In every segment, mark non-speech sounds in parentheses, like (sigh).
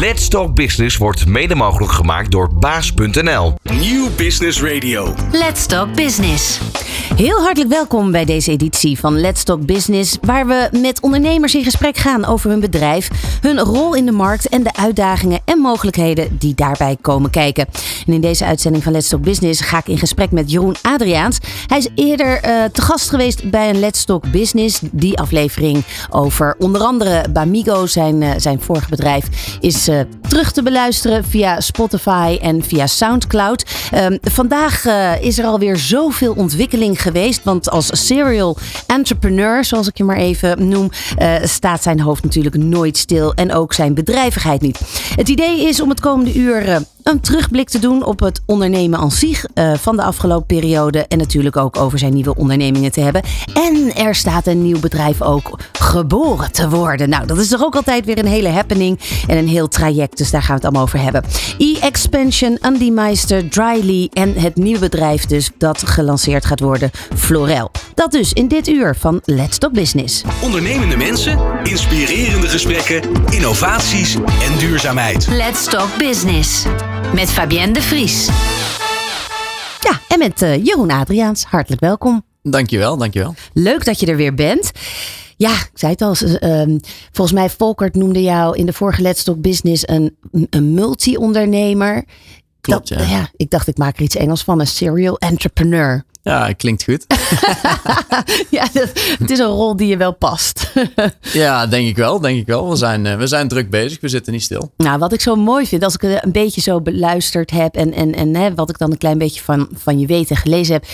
Let's Talk Business wordt mede mogelijk gemaakt door baas.nl. Nieuw Business Radio. Let's Talk Business. Heel hartelijk welkom bij deze editie van Let's Talk Business, waar we met ondernemers in gesprek gaan over hun bedrijf, hun rol in de markt en de uitdagingen en mogelijkheden die daarbij komen kijken. En in deze uitzending van Let's Talk Business ga ik in gesprek met Jeroen Adriaans. Hij is eerder eh, te gast geweest bij een Let's Talk Business. Die aflevering over onder andere Bamigo, zijn, eh, zijn vorige bedrijf, is eh, terug te beluisteren via Spotify en via Soundcloud. Ehm, vandaag is er alweer zoveel ontwikkeling geweest. Want als serial entrepreneur, zoals ik je maar even noem, staat zijn hoofd natuurlijk nooit stil. En ook zijn bedrijvigheid niet. Het idee is om het komende uur een terugblik te doen op het ondernemen aan zich uh, van de afgelopen periode. En natuurlijk ook over zijn nieuwe ondernemingen te hebben. En er staat een nieuw bedrijf ook geboren te worden. Nou, dat is toch ook altijd weer een hele happening en een heel traject. Dus daar gaan we het allemaal over hebben. E-Expansion, Andy Meister, Dryly en het nieuwe bedrijf dus dat gelanceerd gaat worden, Florel. Dat dus in dit uur van Let's Talk Business. Ondernemende mensen, inspirerende gesprekken, innovaties en duurzaamheid. Let's Talk Business met Fabienne de Vries. Ja, en met uh, Jeroen Adriaans. Hartelijk welkom. Dankjewel, dankjewel. Leuk dat je er weer bent. Ja, ik zei het al. Uh, volgens mij, Volkert noemde jou in de vorige Let's Talk Business een, een multi-ondernemer. Klopt, ja. ja. Ik dacht, ik maak er iets Engels van. Een serial entrepreneur. Ja, klinkt goed. (laughs) ja, het is een rol die je wel past. (laughs) ja, denk ik wel. Denk ik wel. We zijn, eh, we zijn druk bezig. We zitten niet stil. Nou, wat ik zo mooi vind, als ik het een beetje zo beluisterd heb en, en, en hè, wat ik dan een klein beetje van, van je weet en gelezen heb,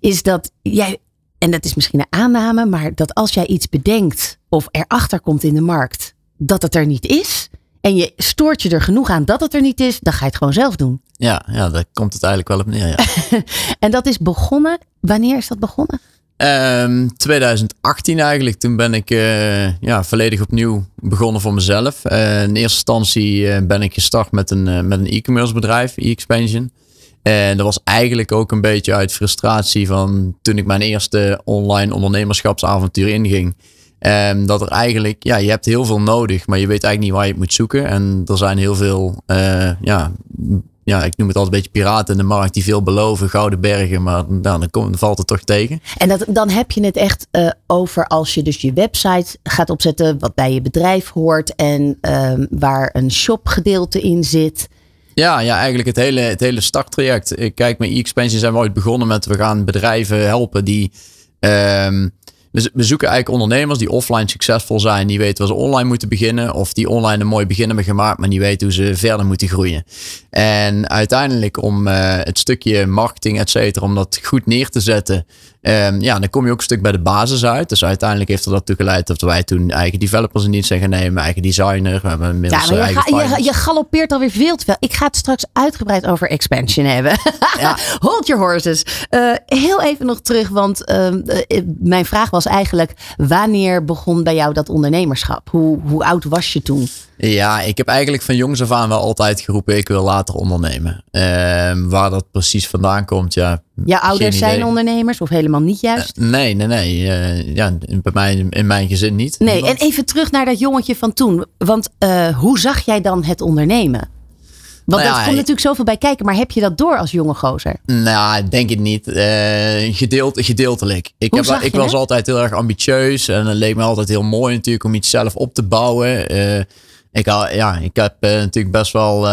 is dat jij, en dat is misschien een aanname, maar dat als jij iets bedenkt of erachter komt in de markt dat het er niet is, en je stoort je er genoeg aan dat het er niet is, dan ga je het gewoon zelf doen. Ja, ja daar komt het eigenlijk wel op neer. Ja. (laughs) en dat is begonnen. Wanneer is dat begonnen? 2018 ehm, eigenlijk. Toen ben ik uh, ja, volledig opnieuw begonnen voor mezelf. Uh, in eerste instantie uh, ben ik gestart met een, met een e-commerce bedrijf, e-expansion. En dat was eigenlijk ook een beetje uit frustratie van toen ik mijn eerste online ondernemerschapsavontuur inging. Um, dat er eigenlijk, ja, je hebt heel veel nodig, maar je weet eigenlijk niet waar je het moet zoeken. En er zijn heel veel, uh, ja, ja, ik noem het altijd een beetje piraten in de markt die veel beloven, gouden bergen, maar nou, dan, dan valt het toch tegen. En dat, dan heb je het echt uh, over als je dus je website gaat opzetten, wat bij je bedrijf hoort en um, waar een shopgedeelte in zit. Ja, ja, eigenlijk het hele, het hele starttraject. Ik kijk, met e-expansion zijn we ooit begonnen met we gaan bedrijven helpen die um, we, we zoeken eigenlijk ondernemers die offline succesvol zijn, die weten waar ze online moeten beginnen, of die online een mooi begin hebben gemaakt, maar niet weten hoe ze verder moeten groeien. En uiteindelijk om uh, het stukje marketing, et cetera, om dat goed neer te zetten, um, ja, dan kom je ook een stuk bij de basis uit. Dus uiteindelijk heeft er dat toe geleid dat wij toen eigen developers in dienst zijn gaan nemen, eigen designer. We hebben inmiddels ja, je, ga, je, je, galoppeert alweer veel te veel. Ik ga het straks uitgebreid over expansion hebben. Ja. (laughs) Hold your horses. Uh, heel even nog terug, want uh, mijn vraag was eigenlijk: wanneer begon bij jou dat ondernemerschap? Hoe, hoe oud was je toen? Ja, ik heb eigenlijk van jongs af aan wel altijd geroepen: ik wil later ondernemen. Uh, waar dat precies vandaan komt, ja. Ja, ouders zijn ondernemers of helemaal niet juist? Uh, nee, nee, nee. Uh, ja, bij mij, in mijn gezin niet. Nee, en even terug naar dat jongetje van toen. Want hoe zag jij dan het ondernemen? Want nou dat komt natuurlijk zoveel bij kijken, maar heb je dat door als jonge gozer? Nou, denk ik niet. Uh, gedeeld, gedeeltelijk. Ik, heb, ik was altijd heel erg ambitieus en het leek me altijd heel mooi natuurlijk om iets zelf op te bouwen. Uh, ik, ja, ik heb uh, natuurlijk best wel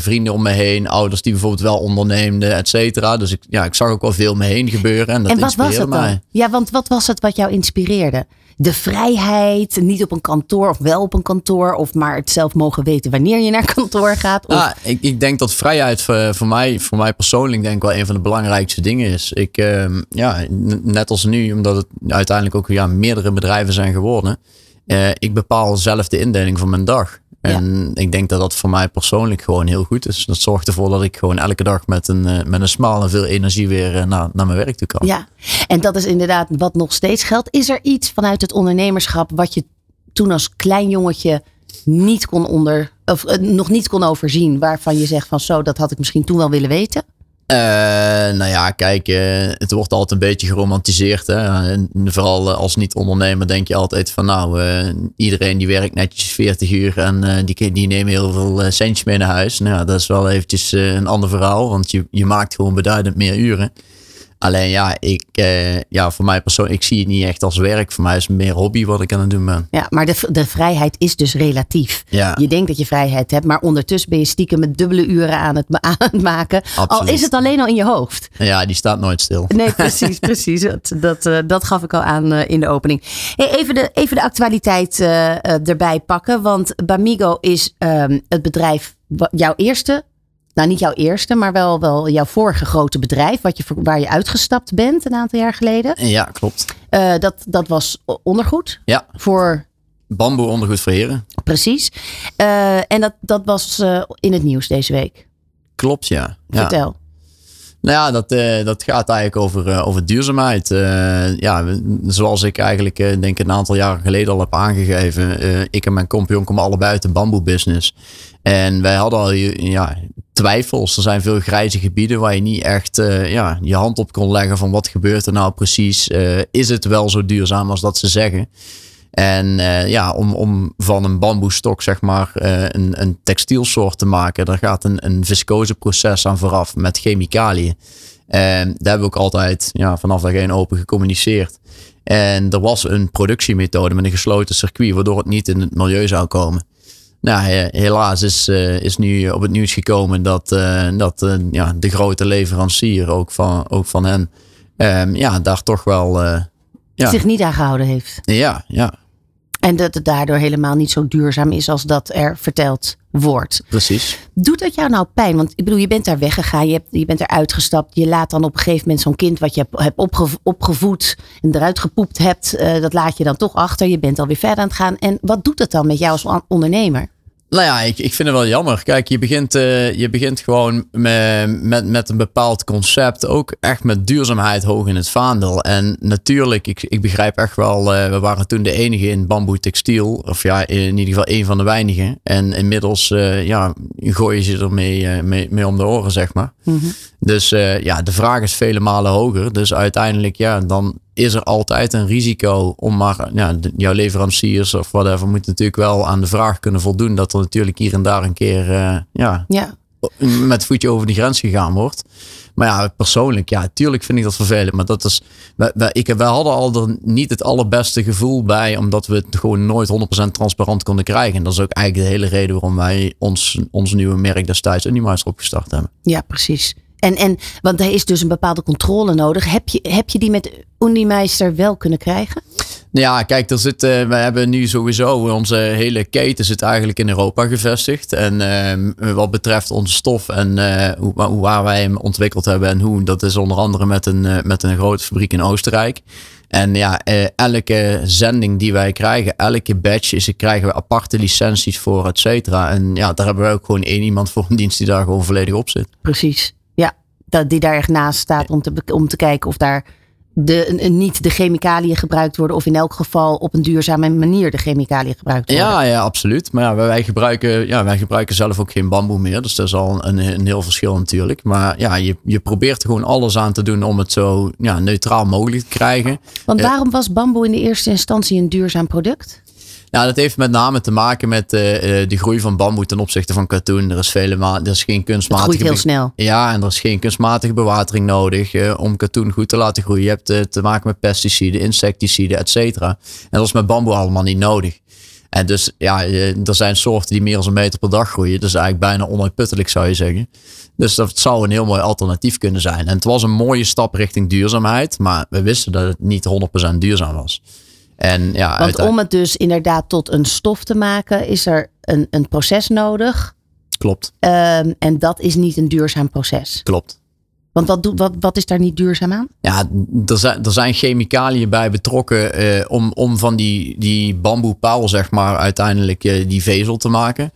vrienden om me heen, ouders die bijvoorbeeld wel onderneemden, et cetera. Dus ik, ja, ik zag ook wel veel om me heen gebeuren. En, dat en wat was het dan? Mij. Ja, want wat was het wat jou inspireerde? De vrijheid, niet op een kantoor of wel op een kantoor, of maar het zelf mogen weten wanneer je naar (laughs) kantoor gaat? Of... Ah, ik, ik denk dat vrijheid voor, voor, mij, voor mij persoonlijk denk ik wel een van de belangrijkste dingen is. Ik, uh, ja, net als nu, omdat het uiteindelijk ook ja, meerdere bedrijven zijn geworden. Uh, ik bepaal zelf de indeling van mijn dag. En ik denk dat dat voor mij persoonlijk gewoon heel goed is. Dat zorgt ervoor dat ik gewoon elke dag met een, uh, met een smaal en veel energie weer uh, naar, naar mijn werk toe kan. Ja, en dat is inderdaad wat nog steeds geldt. Is er iets vanuit het ondernemerschap wat je toen als klein jongetje niet kon onder, of nog niet kon overzien, waarvan je zegt van zo, dat had ik misschien toen wel willen weten? Uh, nou ja, kijk, uh, het wordt altijd een beetje geromantiseerd. Hè? En vooral als niet-ondernemer denk je altijd van nou, iedereen die werkt netjes 40 uur en die, die nemen heel veel centjes mee naar huis. Nou, dat is wel eventjes een ander verhaal, want je, je maakt gewoon beduidend meer uren. Alleen ja, ik, eh, ja, voor mij persoonlijk, ik zie het niet echt als werk. Voor mij is het meer hobby wat ik aan het doen ben. Ja, maar de, de vrijheid is dus relatief. Ja. Je denkt dat je vrijheid hebt, maar ondertussen ben je stiekem met dubbele uren aan het, (laughs) aan het maken. Al is het alleen al in je hoofd. Ja, die staat nooit stil. Nee, (laughs) precies, precies. Dat, dat, uh, dat gaf ik al aan uh, in de opening. Hey, even, de, even de actualiteit uh, erbij pakken, want Bamigo is um, het bedrijf, jouw eerste nou niet jouw eerste, maar wel, wel jouw vorige grote bedrijf, wat je, waar je uitgestapt bent een aantal jaar geleden. Ja, klopt. Uh, dat, dat was ondergoed. Ja. Voor. Bamboe ondergoed voor heren. Precies. Uh, en dat, dat was uh, in het nieuws deze week. Klopt, ja. Vertel. Nou ja, dat, uh, dat gaat eigenlijk over, uh, over duurzaamheid. Uh, ja, zoals ik eigenlijk denk een aantal jaren geleden al heb aangegeven. ik en mijn compagnon komen allebei uit de bamboebusiness. En wij hadden al ja, twijfels. Er zijn veel grijze gebieden waar je niet echt ja, je hand op kon leggen van wat gebeurt er nou precies. is het wel zo duurzaam als dat ze zeggen? En uh, ja, om, om van een bamboestok zeg maar uh, een, een textielsoort te maken, daar gaat een, een viscoseproces aan vooraf met chemicaliën. En daar hebben we ook altijd ja, vanaf dag één open gecommuniceerd. En er was een productiemethode met een gesloten circuit, waardoor het niet in het milieu zou komen. Nou, helaas is, uh, is nu op het nieuws gekomen dat, dat ja, de grote leverancier, ook van, ook van hen, um, ja, daar toch wel. Ja. zich niet aan gehouden heeft. Ja, ja. En dat het daardoor helemaal niet zo duurzaam is als dat er verteld wordt. Precies. Doet dat jou nou pijn? Want ik bedoel, je bent daar weggegaan, je, hebt, je bent er uitgestapt. Je laat dan op een gegeven moment zo'n kind wat je hebt opgevoed en eruit gepoept hebt, uh, dat laat je dan toch achter. Je bent alweer verder aan het gaan. En wat doet dat dan met jou als ondernemer? Nou ja, ik, ik vind het wel jammer. Kijk, je begint, uh, je begint gewoon met, met, met een bepaald concept. Ook echt met duurzaamheid hoog in het vaandel. En natuurlijk, ik, ik begrijp echt wel, uh, we waren toen de enige in bamboe textiel. Of ja, in ieder geval een van de weinigen. En inmiddels uh, ja, gooi je ze ermee mee, mee om de oren, zeg maar. Mm -hmm. Dus ja, de vraag is vele malen hoger. Dus uiteindelijk, ja, dan is er altijd een risico om maar, ja, jouw leveranciers of whatever moet natuurlijk wel aan de vraag kunnen voldoen dat er natuurlijk hier en daar een keer uh, ja, ja. met voetje over de grens gegaan wordt. Maar ja, persoonlijk, ja, tuurlijk vind ik dat vervelend. Maar dat is, wij, wij, ik, wij hadden al er niet het allerbeste gevoel bij, omdat we het gewoon nooit 100% transparant konden krijgen. En dat is ook eigenlijk de hele reden waarom wij ons, ons nieuwe merk destijds Unimeister opgestart hebben. Ja, precies. En, en, want er is dus een bepaalde controle nodig. Heb je, heb je die met Unimeister wel kunnen krijgen? Ja, kijk, er zit, uh, we hebben nu sowieso onze hele keten zit eigenlijk in Europa gevestigd. En uh, wat betreft onze stof en uh, hoe, waar wij hem ontwikkeld hebben en hoe, dat is onder andere met een, met een grote fabriek in Oostenrijk. En ja, elke zending die wij krijgen, elke batch, is, krijgen we aparte licenties voor, et cetera. En ja, daar hebben we ook gewoon één iemand voor een dienst die daar gewoon volledig op zit. Precies dat die daar echt naast staat om te, om te kijken of daar de, niet de chemicaliën gebruikt worden. Of in elk geval op een duurzame manier de chemicaliën gebruikt worden. Ja, ja absoluut. Maar ja, wij, gebruiken, ja, wij gebruiken zelf ook geen bamboe meer. Dus dat is al een, een heel verschil natuurlijk. Maar ja, je, je probeert er gewoon alles aan te doen om het zo ja, neutraal mogelijk te krijgen. Want waarom was bamboe in de eerste instantie een duurzaam product? Nou, dat heeft met name te maken met uh, de groei van bamboe ten opzichte van katoen. Er is, vele er is geen kunstmatige... Het groeit heel snel. Ja, en er is geen kunstmatige bewatering nodig uh, om katoen goed te laten groeien. Je hebt uh, te maken met pesticiden, insecticiden, et cetera. En dat is met bamboe allemaal niet nodig. En dus ja, er zijn soorten die meer dan een meter per dag groeien. Dus eigenlijk bijna onuitputtelijk zou je zeggen. Dus dat zou een heel mooi alternatief kunnen zijn. En het was een mooie stap richting duurzaamheid. Maar we wisten dat het niet 100% duurzaam was. En ja, Want om het dus inderdaad tot een stof te maken, is er een, een proces nodig. Klopt. Um, en dat is niet een duurzaam proces. Klopt. Want wat, wat, wat is daar niet duurzaam aan? Ja, er zijn, er zijn chemicaliën bij betrokken uh, om, om van die, die bamboepaal, zeg maar, uiteindelijk uh, die vezel te maken.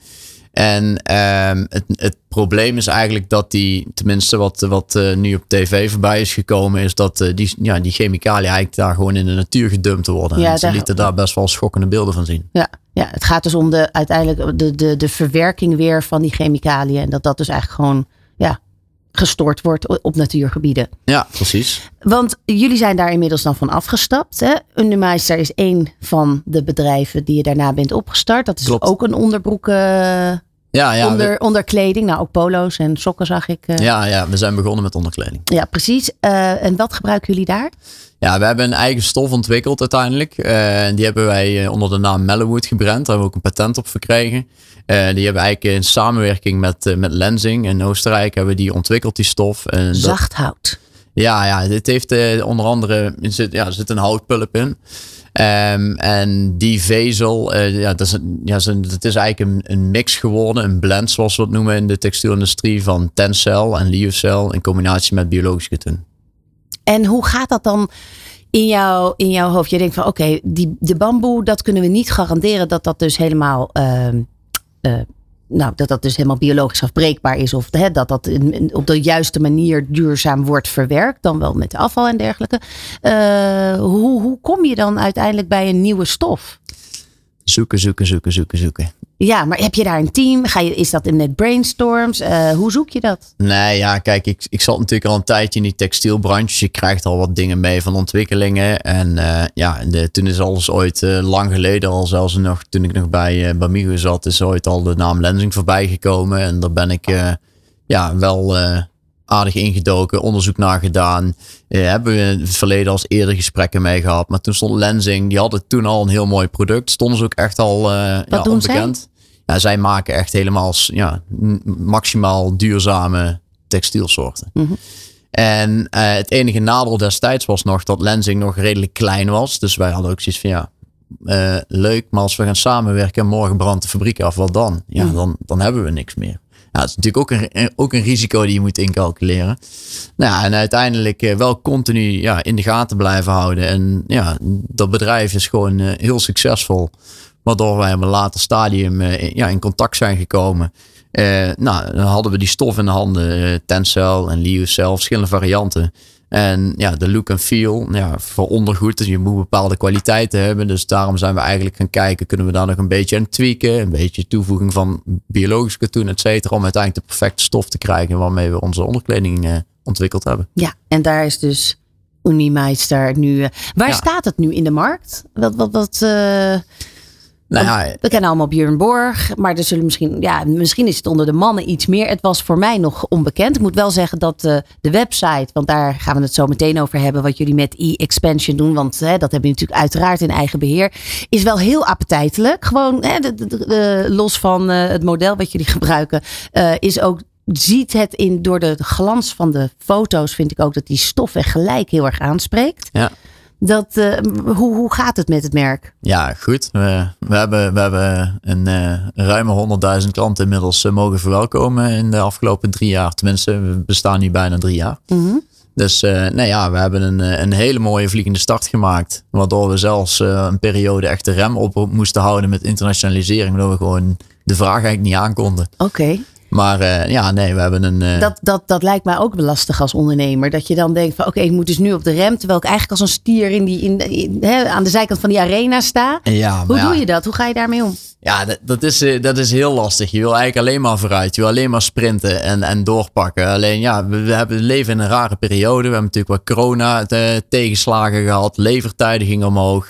En um, het, het probleem is eigenlijk dat die, tenminste wat, wat uh, nu op tv voorbij is gekomen, is dat uh, die, ja, die chemicaliën eigenlijk daar gewoon in de natuur gedumpt worden. Ja, en ze daar, lieten daar best wel schokkende beelden van zien. Ja, ja het gaat dus om de, uiteindelijk de, de, de verwerking weer van die chemicaliën. En dat dat dus eigenlijk gewoon ja, gestort wordt op natuurgebieden. Ja, precies. Want jullie zijn daar inmiddels dan van afgestapt. Hè? Unimeister is één van de bedrijven die je daarna bent opgestart. Dat is Klopt. ook een onderbroek eh, Ja, ja, onder, we, onderkleding. Nou, ook polo's en sokken zag ik. eh. ja. ja, ja, we zijn begonnen met onderkleding. precies. Eh, en wat gebruiken jullie daar? Ja, we hebben een eigen stof ontwikkeld uiteindelijk. Eh, die hebben wij onder de naam Mellowood gebrand. Daar hebben we ook een patent op verkregen. Die hebben we eigenlijk in samenwerking met, met Lenzing in Oostenrijk hebben we die ontwikkeld, die stof. En dat- Zacht hout. Ja, ja, dit heeft onder andere er zit, ja, er zit een houtpulp in. Ehm, en die vezel, eh, ja, dat, is, ja, is eigenlijk een, een mix geworden, een blend zoals we het noemen in de textielindustrie van tencel en lyocell in combinatie met biologisch katoen. En hoe gaat dat dan in, jou, in jouw hoofd? Je denkt van oké, die de bamboe, dat kunnen we niet garanderen dat dat dus helemaal. ehm, eh, nou, dat dat dus helemaal biologisch afbreekbaar is. Of hè, dat dat op de juiste manier duurzaam wordt verwerkt. Dan wel met afval en dergelijke. Eh, hoe, hoe kom je dan uiteindelijk bij een nieuwe stof? Zoeken, zoeken, zoeken, zoeken, zoeken. Ja, maar heb je daar een team? Ga je, is dat met brainstorms? Eh, hoe zoek je dat? Nee, ja, kijk, ik, ik zat natuurlijk al een tijdje in die textielbranche. Dus je krijgt al wat dingen mee van ontwikkelingen. En eh, ja, toen is alles ooit eh, lang geleden, al zelfs nog toen ik nog bij uh, Bamigo zat, is ooit al de naam Lensing voorbij gekomen. En daar ben ik ja, wel aardig ingedoken, onderzoek naar gedaan. Eh, hebben we in het verleden als eerder gesprekken mee gehad. Maar toen stond Lensing, die hadden toen al een heel mooi product. Stonden ze ook echt al eh ja, onbekend. Ja, zij maken echt helemaal ja, maximaal duurzame textielsoorten. Mhm. En eh, het enige nadeel destijds was nog dat Lensing nog redelijk klein was. Dus wij hadden ook zoiets van ja, leuk, maar als we gaan samenwerken en morgen brandt de fabriek af, wat dan? Ja, Mhm. dan, dan hebben we niks meer. Ja, dat is natuurlijk ook een, ook een risico die je moet incalculeren. Nou, ja, en uiteindelijk eh, wel continu ja, in de gaten blijven houden. En ja, dat bedrijf is gewoon eh, heel succesvol. Waardoor wij op een later stadium eh, in- ja, in contact zijn gekomen. Eh, nou, dan hadden we die stof in de handen. eh, Tencel en Lyocell, verschillende varianten. En ja, de look en feel ja, voor ondergoed. Dus je moet bepaalde kwaliteiten hebben. Dus daarom zijn we eigenlijk gaan kijken. Kunnen we daar nog een beetje aan tweaken? Een beetje toevoeging van biologisch katoen, et cetera. Om uiteindelijk de perfecte stof te krijgen waarmee we onze onderkleding eh, ontwikkeld hebben. Ja, en daar is dus Unimeister nu. eh, waar Ja. staat het nu in de markt? Wat, wat, wat, eh, Nou ja, we kennen allemaal Björn Borg, maar er zullen misschien, ja, misschien is het onder de mannen iets meer. Het was voor mij nog onbekend. Ik moet wel zeggen dat eh, de website, want daar gaan we het zo meteen over hebben, wat jullie met e-expansion doen, want hè, dat hebben jullie natuurlijk uiteraard in eigen beheer, is wel heel appetijtelijk. Gewoon hè, de, de- de- de- los van eh, het model wat jullie (laughs) gebruiken, eh, is ook ziet het in door de glans van de foto's vind ik ook dat die stof echt gelijk heel erg aanspreekt. ja. Dat, eh, hoe, hoe gaat het met het merk? Ja, goed. We, we, hebben, we hebben een uh, ruime 100.000 klanten inmiddels uh, mogen verwelkomen in de afgelopen drie jaar. Tenminste, we bestaan nu bijna drie jaar. Mm -hmm. Dus nou ja, we hebben een, een hele mooie vliegende start gemaakt. Waardoor we zelfs een periode echt de rem op moesten houden met internationalisering. Waardoor we gewoon de vraag eigenlijk niet aankonden. Oké. Okay. Maar uh, ja, nee, we hebben een. Uh... Dat, dat, dat lijkt mij ook lastig als ondernemer. Dat je dan denkt van oké, okay, ik moet dus nu op de rem. Terwijl ik eigenlijk als een stier in die, in, in, hè, aan de zijkant van die arena sta. Ja, Hoe ja. doe je dat? Hoe ga je daarmee om? Ja, dat, dat, is, uh, dat is heel lastig. Je wil eigenlijk alleen maar vooruit. Je wil alleen maar sprinten en, en doorpakken. Alleen ja, we, we hebben leven in een rare periode. We hebben natuurlijk wat corona te, tegenslagen gehad. Levertijden gingen omhoog.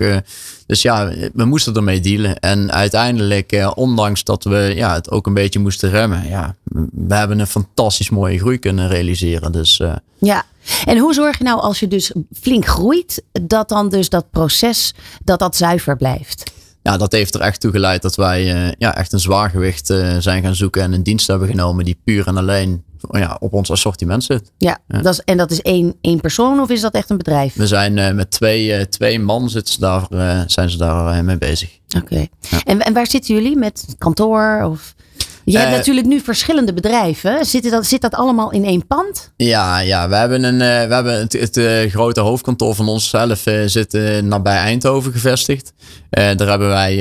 Dus ja, we moesten ermee dealen. En uiteindelijk, eh, ondanks dat we ja, het ook een beetje moesten remmen, ja, we hebben een fantastisch mooie groei kunnen realiseren. Dus, uh, ja, en hoe zorg je nou als je dus flink groeit, dat dan dus dat proces, dat dat zuiver blijft? Ja, dat heeft er echt toe geleid dat wij uh, ja, echt een zwaargewicht uh, zijn gaan zoeken en een dienst hebben genomen die puur en alleen ja, op ons assortiment zit. Ja, ja. Dat is, en dat is één, één persoon of is dat echt een bedrijf? We zijn uh, met twee, twee man zitten ze daar, zijn ze daar mee bezig. Oké. Okay. Ja. En, en waar zitten jullie? Met kantoor of... Je hebt uh, natuurlijk nu verschillende bedrijven. Zit dat, zit dat allemaal in één pand? Ja, ja we hebben, een, uh, we hebben het, het uh, grote hoofdkantoor van onszelf zit nabij Eindhoven gevestigd. daar hebben wij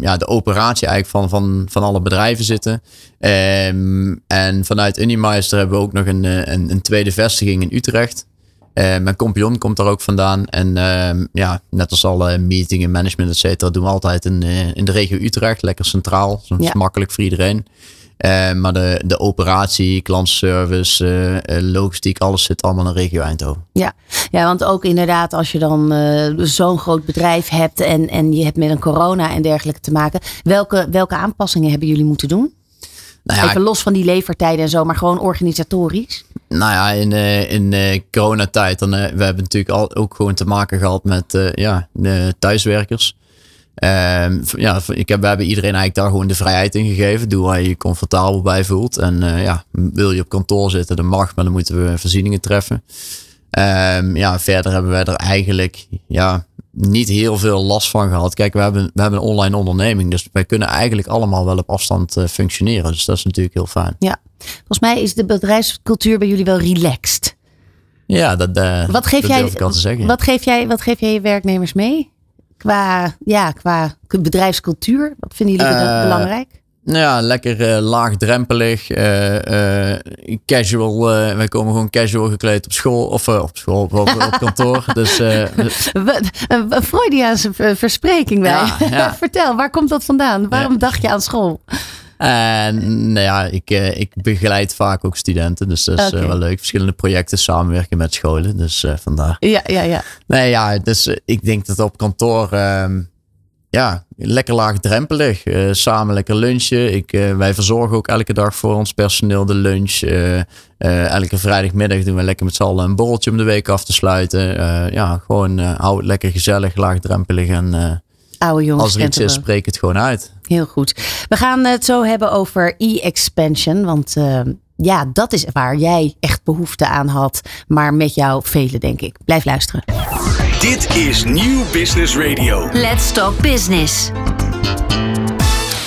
ja, de operatie eigenlijk van, van, van alle bedrijven zitten. Um, en vanuit Unimeister hebben we ook nog een, een, een tweede vestiging in Utrecht. Uh, mijn kompion komt daar ook vandaan. En uh, ja, net als alle meetingen, management, et cetera, doen we altijd in, uh, in de regio Utrecht. Lekker centraal. Dat is Ja. makkelijk voor iedereen. Uh, maar de, de operatie, klantservice, uh, logistiek, alles zit allemaal in de regio Eindhoven. Ja. ja, want ook inderdaad als je dan zo'n groot bedrijf hebt en, en je hebt met een corona en dergelijke te maken. Welke, welke aanpassingen hebben jullie moeten doen? Nou ja, Even los van die levertijden en zo, maar gewoon organisatorisch. Nou ja, in, uh, in uh, coronatijd, dan, uh, we hebben natuurlijk al, ook gewoon te maken gehad met ja, de thuiswerkers. Ehm, ja, ik heb, we hebben iedereen eigenlijk daar gewoon de vrijheid in gegeven. Doe waar je je comfortabel bij voelt. En ja, wil je op kantoor zitten, dan mag, maar dan moeten we voorzieningen treffen. Um, ja, verder hebben wij er eigenlijk ja, niet heel veel last van gehad. Kijk, we hebben, we hebben een online onderneming. Dus wij kunnen eigenlijk allemaal wel op afstand uh, functioneren. Dus dat is natuurlijk heel fijn. Ja, volgens mij is de bedrijfscultuur bij jullie wel relaxed. Ja, dat, uh, wat geef dat jij, ik al te zeggen. Wat geef, jij, wat geef jij je werknemers mee? Qua, ja, qua bedrijfscultuur? Wat vinden jullie uh, belangrijk? Nou ja, lekker uh, laagdrempelig, uh, uh, casual. wij komen gewoon casual gekleed op school of op school, op, op, kantoor. (laughs) dus, Freudiaanse verspreking. Ja, ja. (laughs) Vertel, waar komt dat vandaan? Waarom dacht je aan school? En nou ja, ik, ik begeleid vaak ook studenten, dus dat is wel leuk. Verschillende projecten samenwerken met scholen, dus vandaar. Ja, ja, ja. Nee, ja, dus ik denk dat op kantoor ehm, ja, lekker laagdrempelig. Uh, samen lekker lunchen. Ik, uh, wij verzorgen ook elke dag voor ons personeel de lunch. Uh, elke vrijdagmiddag doen we lekker met z'n allen een borreltje om de week af te sluiten. ja, gewoon hou het lekker gezellig, laagdrempelig. En Oude jongens als er iets is, spreek het gewoon uit. Heel goed. We gaan het zo hebben over e-expansion. Want ja, dat is waar jij echt behoefte aan had. Maar met jou velen, denk ik. Blijf luisteren. Dit is Nieuw Business Radio. Let's Talk Business.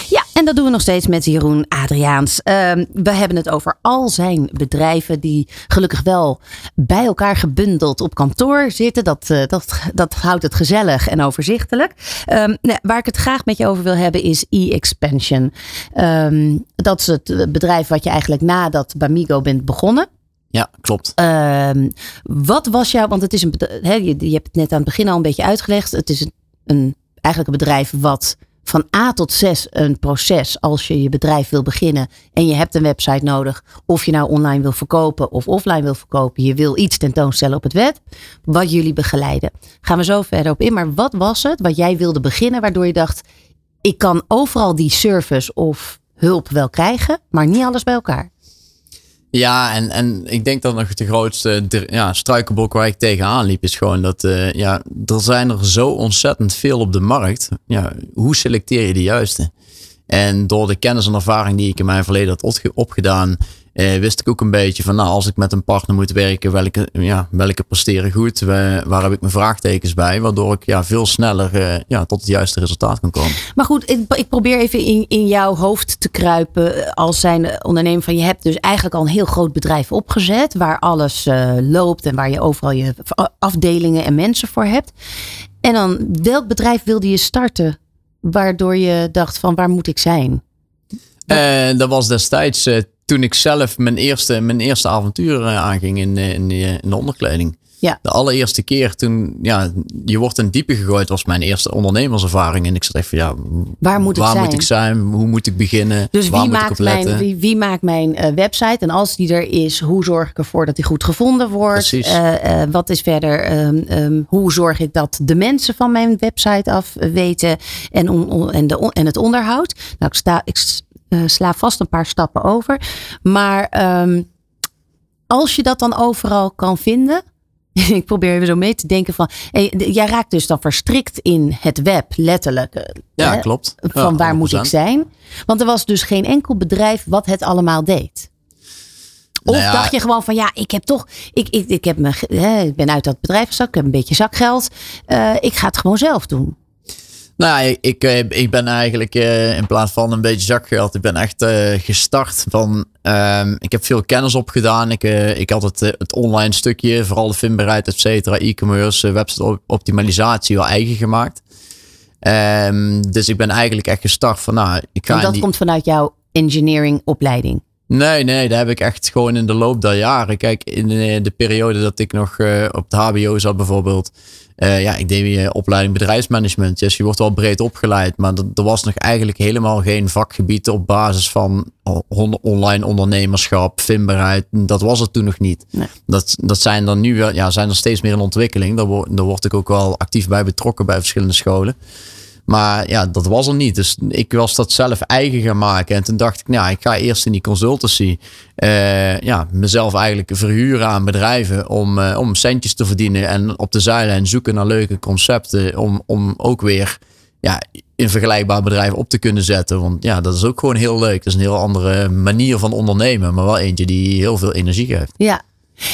Ja, en dat doen we nog steeds met Jeroen Adriaans. Uh, we hebben het over al zijn bedrijven die gelukkig wel bij elkaar gebundeld op kantoor zitten. Dat, uh, dat, dat houdt het gezellig en overzichtelijk. Um, nou, waar ik het graag met je over wil hebben is e-expansion. Um, dat is het bedrijf wat je eigenlijk nadat Bamigo bent begonnen. Ja, klopt. Uh, wat was jouw, want het is een, he, je, je, hebt het net aan het begin al een beetje uitgelegd. Het is een, een, eigenlijk een bedrijf wat van A tot Z een proces als je je bedrijf wil beginnen en je hebt een website nodig. Of je nou online wil verkopen of offline wil verkopen. Je wil iets tentoonstellen op het web. Wat jullie begeleiden. Gaan we zo verder op in. Maar wat was het wat jij wilde beginnen waardoor je dacht ik kan overal die service of hulp wel krijgen, maar niet alles bij elkaar? Ja, en, en ik denk dat nog de grootste ja, struikelblok waar ik tegenaan liep, is gewoon dat uh, ja, er zijn er zo ontzettend veel op de markt. Ja, hoe selecteer je de juiste? En door de kennis en ervaring die ik in mijn verleden had opgedaan, eh, wist ik ook een beetje van, nou, als ik met een partner moet werken, welke, ja, welke presteren goed, waar heb ik mijn vraagtekens bij, waardoor ik ja, veel sneller eh, ja, tot het juiste resultaat kan komen. Maar goed, ik, ik probeer even in, in jouw hoofd te kruipen eh, als zijn ondernemer van, je hebt dus eigenlijk al een heel groot bedrijf opgezet, waar alles uh, loopt en waar je overal je afdelingen en mensen voor hebt. En dan, welk bedrijf wilde je starten, waardoor je dacht van, waar moet ik zijn? Uh, dat was destijds uh, toen ik zelf mijn eerste, mijn eerste avontuur uh, aanging in, in, in, de onderkleding. Ja. De allereerste keer toen, ja, je wordt in diepe gegooid, was mijn eerste ondernemerservaring. En ik zat even, ja, waar moet ik, waar zijn? Moet ik zijn? Hoe moet ik beginnen? Dus waar wie, moet maakt mijn, wie, wie, maakt mijn website? En als die er is, hoe zorg ik ervoor dat die goed gevonden wordt? Uh, uh, wat is verder, um, um, hoe zorg ik dat de mensen van mijn website af weten en, on, on, en, de, en het onderhoud? Nou, ik sta, ik uh, sla vast een paar stappen over. Maar um, als je dat dan overal kan vinden. (laughs) ik probeer even zo mee te denken van. Hey, jij raakt dus dan verstrikt in het web, letterlijk. Eh, ja, hè, klopt. Van ja, waar moet ik zijn? Want er was dus geen enkel bedrijf wat het allemaal deed. Of nou ja, dacht je gewoon van ja, ik heb toch, ik, ik, ik, heb me, hè, ik ben uit dat bedrijf gestapt, ik heb een beetje zakgeld. Uh, ik ga het gewoon zelf doen. Nou, ik, ik ben eigenlijk in plaats van een beetje zakgeld, ik ben echt uh, gestart van. Um, ik heb veel kennis opgedaan. Ik, uh, ik had het, het online stukje, vooral de vindbaarheid, et cetera, e-commerce, website optimalisatie wel eigen gemaakt. Um, dus ik ben eigenlijk echt gestart van. Nou, ik ga en dat die... komt vanuit jouw engineering opleiding? Nee, nee, dat heb ik echt gewoon in de loop der jaren. Kijk, in de, de periode dat ik nog uh, op het HBO zat bijvoorbeeld. Uh, ja, ik deed weer opleiding bedrijfsmanagement. Dus je wordt wel breed opgeleid. Maar er was nog eigenlijk helemaal geen vakgebied op basis van online ondernemerschap, vindbaarheid. Dat was het toen nog niet. Nee. Dat, dat zijn er nu wel, ja, zijn er steeds meer in ontwikkeling. Daar, word, daar word ik ook wel actief bij betrokken bij verschillende scholen. Maar ja, dat was er niet. Dus ik was dat zelf eigen gaan maken. En toen dacht ik, nou, ik ga eerst in die consultancy uh, ja, mezelf eigenlijk verhuren aan bedrijven om, uh, om centjes te verdienen. En op de zijlijn zoeken naar leuke concepten om, om ook weer ja, een vergelijkbaar bedrijf op te kunnen zetten. Want ja, dat is ook gewoon heel leuk. Dat is een heel andere manier van ondernemen, maar wel eentje die heel veel energie geeft. Ja,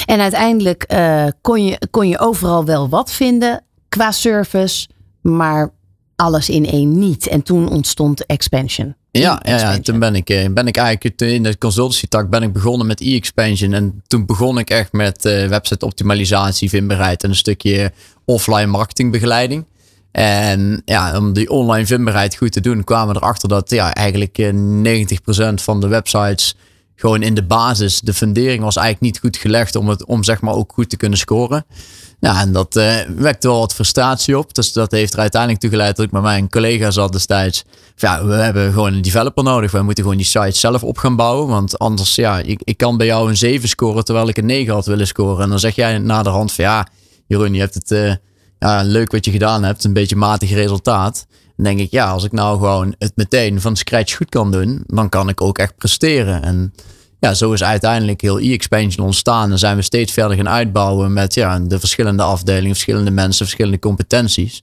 en uiteindelijk uh, kon, je, kon je overal wel wat vinden qua service, maar alles in één niet. En toen ontstond Expansion. Ja, ja, ja, toen ben ik, eh, ben ik eigenlijk in de consultancy tak ben ik begonnen met e-expansion. En toen begon ik echt met uh, website optimalisatie, vindbaarheid en een stukje offline marketingbegeleiding. En ja, om die online vindbaarheid goed te doen, kwamen we erachter dat ja, eigenlijk 90% eh, van de websites gewoon in de basis, de fundering was eigenlijk niet goed gelegd om, het, om zeg maar ook goed te kunnen scoren. Nou, en dat uh, wekte wel wat frustratie op. Dus dat heeft er uiteindelijk toe geleid dat ik met mijn collega's zat destijds. Ja, we hebben gewoon een developer nodig. We moeten gewoon die site zelf op gaan bouwen. Want anders, ja, ik, ik kan bij jou een 7 scoren terwijl ik een 9 had willen scoren. En dan zeg jij na de hand van ja, Jeroen, je hebt het uh, ja, leuk wat je gedaan hebt. Een beetje matig resultaat. Dan denk ik, ja, als ik nou gewoon het meteen van scratch goed kan doen, dan kan ik ook echt presteren. En ja, zo is uiteindelijk heel e-expansion ontstaan. En zijn we steeds verder gaan uitbouwen met ja, de verschillende afdelingen, verschillende mensen, verschillende competenties.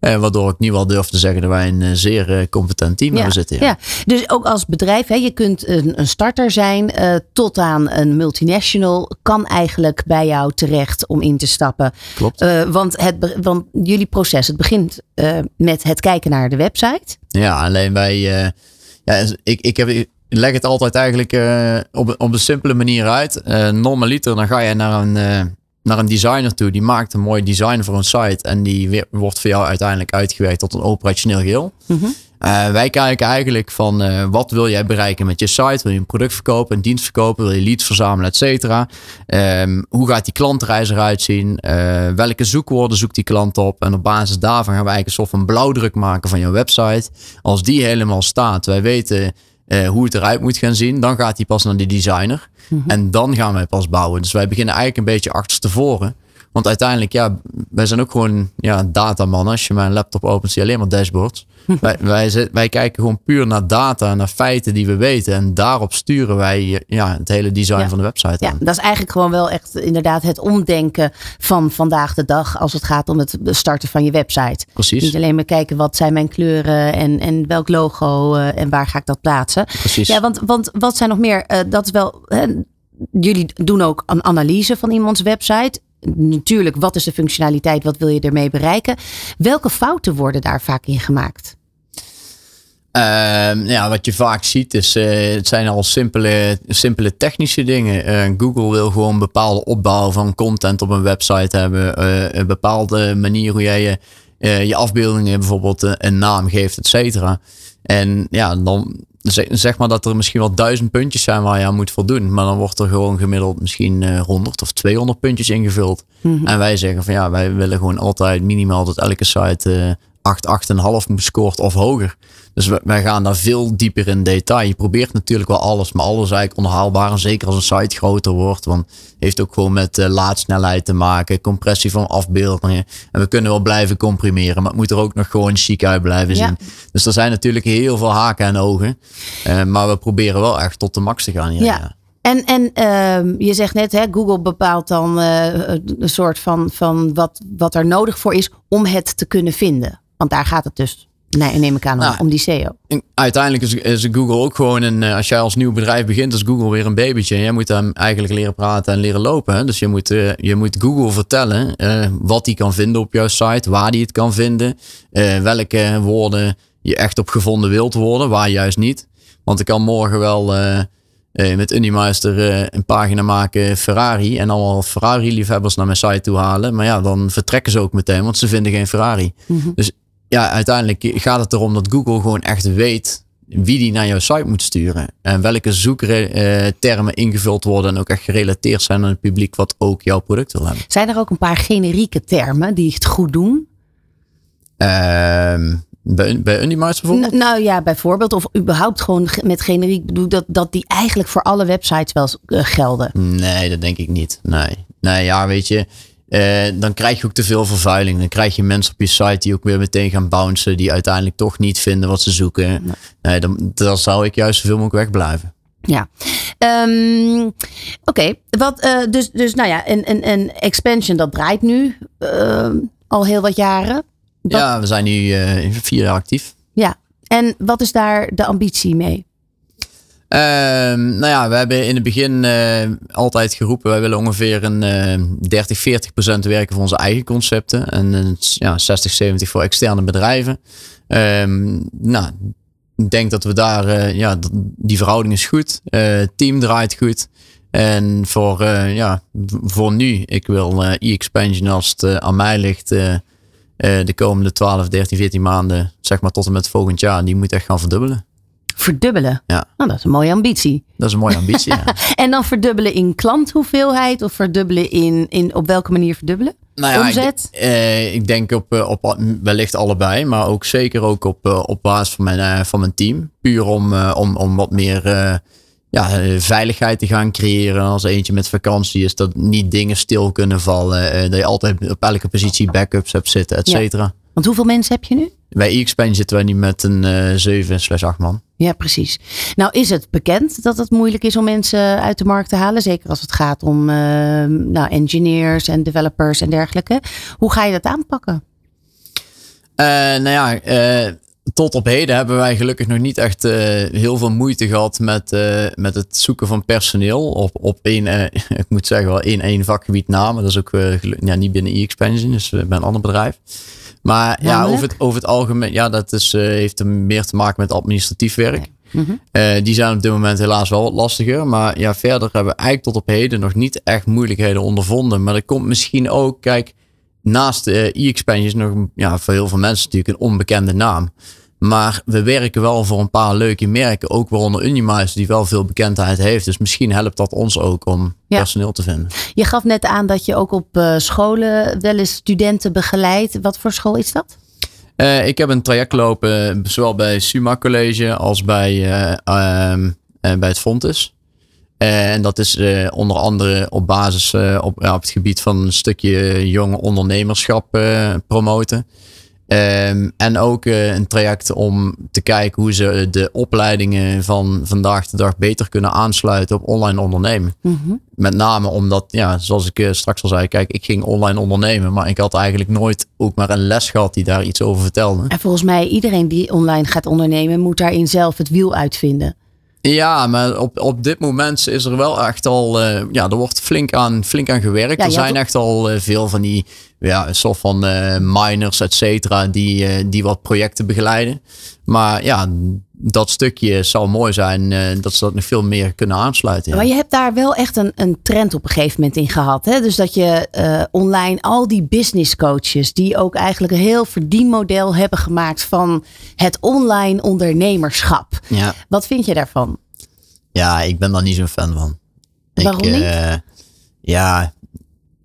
Eh, waardoor ik nu wel durf te zeggen dat wij een eh, zeer eh, competent team hebben zitten. Ja. ja. dus ook als bedrijf, hè, je kunt een, een starter zijn uh, tot aan een multinational, kan eigenlijk bij jou terecht om in te stappen. Klopt. want, het, want jullie proces, het begint met het kijken naar de website. Ja, alleen wij, ja, ik, ik heb leg het altijd eigenlijk uh, op, op een simpele manier uit. Uh, normaliter dan ga je naar een, uh, naar een designer toe. Die maakt een mooi design voor een site. En die wordt voor jou uiteindelijk uitgewerkt tot een operationeel geheel. Mm -hmm. wij kijken eigenlijk van wat wil jij bereiken met je site? Wil je een product verkopen, een dienst verkopen? Wil je leads verzamelen, et cetera? Um, hoe gaat die klantreis eruit zien? welke zoekwoorden zoekt die klant op? En op basis daarvan gaan we eigenlijk een soort van blauwdruk maken van je website. Als die helemaal staat, wij weten uh, hoe het eruit moet gaan zien. Dan gaat hij pas naar de designer. Mhm. En dan gaan wij pas bouwen. Dus wij beginnen eigenlijk een beetje achterstevoren. Want uiteindelijk, ja, wij zijn ook gewoon ja, dataman. Als je mijn laptop opent, zie je alleen maar dashboards. wij, wij, wij, kijken gewoon puur naar data, naar feiten die we weten. En daarop sturen wij ja, het hele design van de website ja, Dat is eigenlijk gewoon wel echt inderdaad het omdenken van vandaag de dag. Als het gaat om het starten van je website. Precies. Niet alleen maar kijken wat zijn mijn kleuren en, en welk logo uh, en waar ga ik dat plaatsen. Precies. Ja, want, want wat zijn nog meer? Uh, dat is wel... jullie doen ook een analyse van iemands website natuurlijk, wat is de functionaliteit? Wat wil je ermee bereiken? Welke fouten worden daar vaak in gemaakt? Uh, ja, wat je vaak ziet is, uh, het zijn al simpele, simpele technische dingen. Uh, Google wil gewoon een bepaalde opbouw van content op een website hebben. Uh, een bepaalde manier hoe jij je, je afbeeldingen bijvoorbeeld een naam geeft, et cetera. En ja, dan zeg maar dat er misschien wel duizend puntjes zijn waar je aan moet voldoen. Maar dan wordt er gewoon gemiddeld misschien 100 of 200 puntjes ingevuld. Mhm. En wij zeggen van ja, wij willen gewoon altijd minimaal dat elke site 8, 8,5 scoort of hoger. Dus wij gaan daar veel dieper in detail. Je probeert natuurlijk wel alles, maar alles is eigenlijk onhaalbaar. En zeker als een site groter wordt. Want het heeft ook gewoon met uh, laadsnelheid te maken. Compressie van afbeeldingen. En we kunnen wel blijven comprimeren. Maar het moet er ook nog gewoon chic uit blijven zien. Dus er zijn natuurlijk heel veel haken en ogen. Uh, maar we proberen wel echt tot de max te gaan. ja. ja. En, en uh, je zegt net, hè, Google bepaalt dan uh, een soort van, van wat, wat er nodig voor is om het te kunnen vinden. Want daar gaat het dus Nee, neem ik aan nou, om die SEO. Uiteindelijk is, is, Google ook gewoon een. Eh, als jij als nieuw bedrijf begint, is Google weer een babytje. En jij moet hem eigenlijk leren praten en leren lopen. Hè? Dus je moet, uh, je moet Google vertellen uh, wat hij kan vinden op jouw site, waar hij het kan vinden, welke woorden je echt op gevonden wilt worden, waar juist niet. Want ik kan morgen wel met Unimeister een pagina maken Ferrari en allemaal Ferrari-liefhebbers naar mijn site toe halen. Maar ja, dan vertrekken ze ook meteen, want ze vinden geen Ferrari. Mm -hmm. Dus ja, uiteindelijk gaat het erom dat Google gewoon echt weet wie die naar jouw site moet sturen. En welke zoektermen ingevuld worden en ook echt gerelateerd zijn aan het publiek wat ook jouw product wil hebben. Zijn er ook een paar generieke termen die het goed doen? Ehm, bij, bij bijvoorbeeld? N- nou ja, bijvoorbeeld. Of überhaupt gewoon ge- met generiek bedoel ik dat, dat die eigenlijk voor alle websites wel eh, gelden. Nee, dat denk ik niet. Nee, nee ja, weet je. Eh, dan krijg je ook te veel vervuiling. Dan krijg je mensen op je site die ook weer meteen gaan bouncen. Die uiteindelijk toch niet vinden wat ze zoeken. Nee, dan, dan zou ik juist zoveel mogelijk wegblijven. Ja. Ehm, Oké, wat eh, dus, dus nou ja, een, een, een expansion dat draait nu ehm, al heel wat jaren. Dat- Ja, we zijn nu eh, vier jaar actief. Ja. En wat is daar de ambitie mee? Ehm, nou ja, we hebben in het begin eh, altijd geroepen, wij willen ongeveer een eh 30, 40 procent werken voor onze eigen concepten. En een ja, 60, 70 voor externe bedrijven. Ehm, nou, ik denk dat we daar, eh, ja, die verhouding is goed. Eh, het team draait goed. En voor, eh, ja, voor nu, ik wil eh, e-expansion als het eh, aan mij ligt, eh, eh, de komende 12, 13, 14 maanden, zeg maar tot en met volgend jaar, die moet echt gaan verdubbelen. Verdubbelen. Ja. Nou, dat is een mooie ambitie. Dat is een mooie ambitie. ja. (laughs) En dan verdubbelen in klanthoeveelheid of verdubbelen in, in op welke manier verdubbelen? Nou ja, Omzet? Ik, eh, ik denk op, eh, op wellicht allebei, maar ook zeker ook op, eh, op basis van mijn, eh, van mijn team. Puur om, om, om wat meer ja, veiligheid te gaan creëren. Als eentje met vakantie is dat niet dingen stil kunnen vallen. dat je altijd op elke positie backups hebt zitten, et Ja. cetera. Want hoeveel mensen heb je nu? Bij e-expansion zitten wij nu met een eh 7 slash 8 man. Ja, precies. Nou is het bekend dat het moeilijk is om mensen uit de markt te halen. Zeker als het gaat om eh, nou, engineers en developers en dergelijke. Hoe ga je dat aanpakken? Eh, nou ja, eh, tot op heden hebben wij gelukkig nog niet echt eh, heel veel moeite gehad met, eh, met het zoeken van personeel. Op, op één, eh, (laughs) ik moet zeggen wel één, één vakgebied namen. Dat is ook eh, ja, niet binnen e-expansion, dus eh, bij een ander bedrijf. Maar ja, over het, over het algemeen, ja, dat is, eh, heeft er meer te maken met administratief werk. Mhm. Eh, die zijn op dit moment helaas wel wat lastiger. Maar ja, verder hebben we eigenlijk tot op heden nog niet echt moeilijkheden ondervonden. Maar dat komt misschien ook, kijk, naast eh, e-expansion is nog ja, voor heel veel mensen natuurlijk een onbekende naam. Maar we werken wel voor een paar leuke merken, ook waaronder Unimize, die wel veel bekendheid heeft. Dus misschien helpt dat ons ook om Ja. personeel te vinden. Je gaf net aan dat je ook op eh, scholen wel eens studenten begeleidt. Wat voor school is dat? Eh, ik heb een traject lopen, zowel bij Suma College als bij, eh, ehm, eh, bij het Fontes. En dat is onder andere op basis op, ja, op het gebied van een stukje jonge ondernemerschap promoten. Ehm, en ook eh, een traject om te kijken hoe ze de opleidingen van vandaag de dag beter kunnen aansluiten op online ondernemen. Met name omdat, ja, zoals ik eh, straks al zei, kijk, ik ging online ondernemen, maar ik had eigenlijk nooit ook maar een les gehad die daar iets over vertelde. En volgens mij iedereen die online gaat ondernemen moet daarin zelf het wiel uitvinden. Ja, maar op, op dit moment is er wel echt al, eh, ja, er wordt flink aan, flink aan gewerkt. Ja, er zijn echt al eh, veel van die, ja, een soort van eh, miners, et cetera, die, die wat projecten begeleiden. Maar ja, dat stukje zou mooi zijn eh, dat ze dat nog veel meer kunnen aansluiten. ja. Maar je hebt daar wel echt een, een trend op een gegeven moment in gehad. Hè? Dus dat je eh, online al die business coaches, die ook eigenlijk een heel verdienmodel hebben gemaakt van het online ondernemerschap. Ja. Wat vind je daarvan? Ja, ik ben daar niet zo'n fan van. Waarom ik, niet? eh, ja,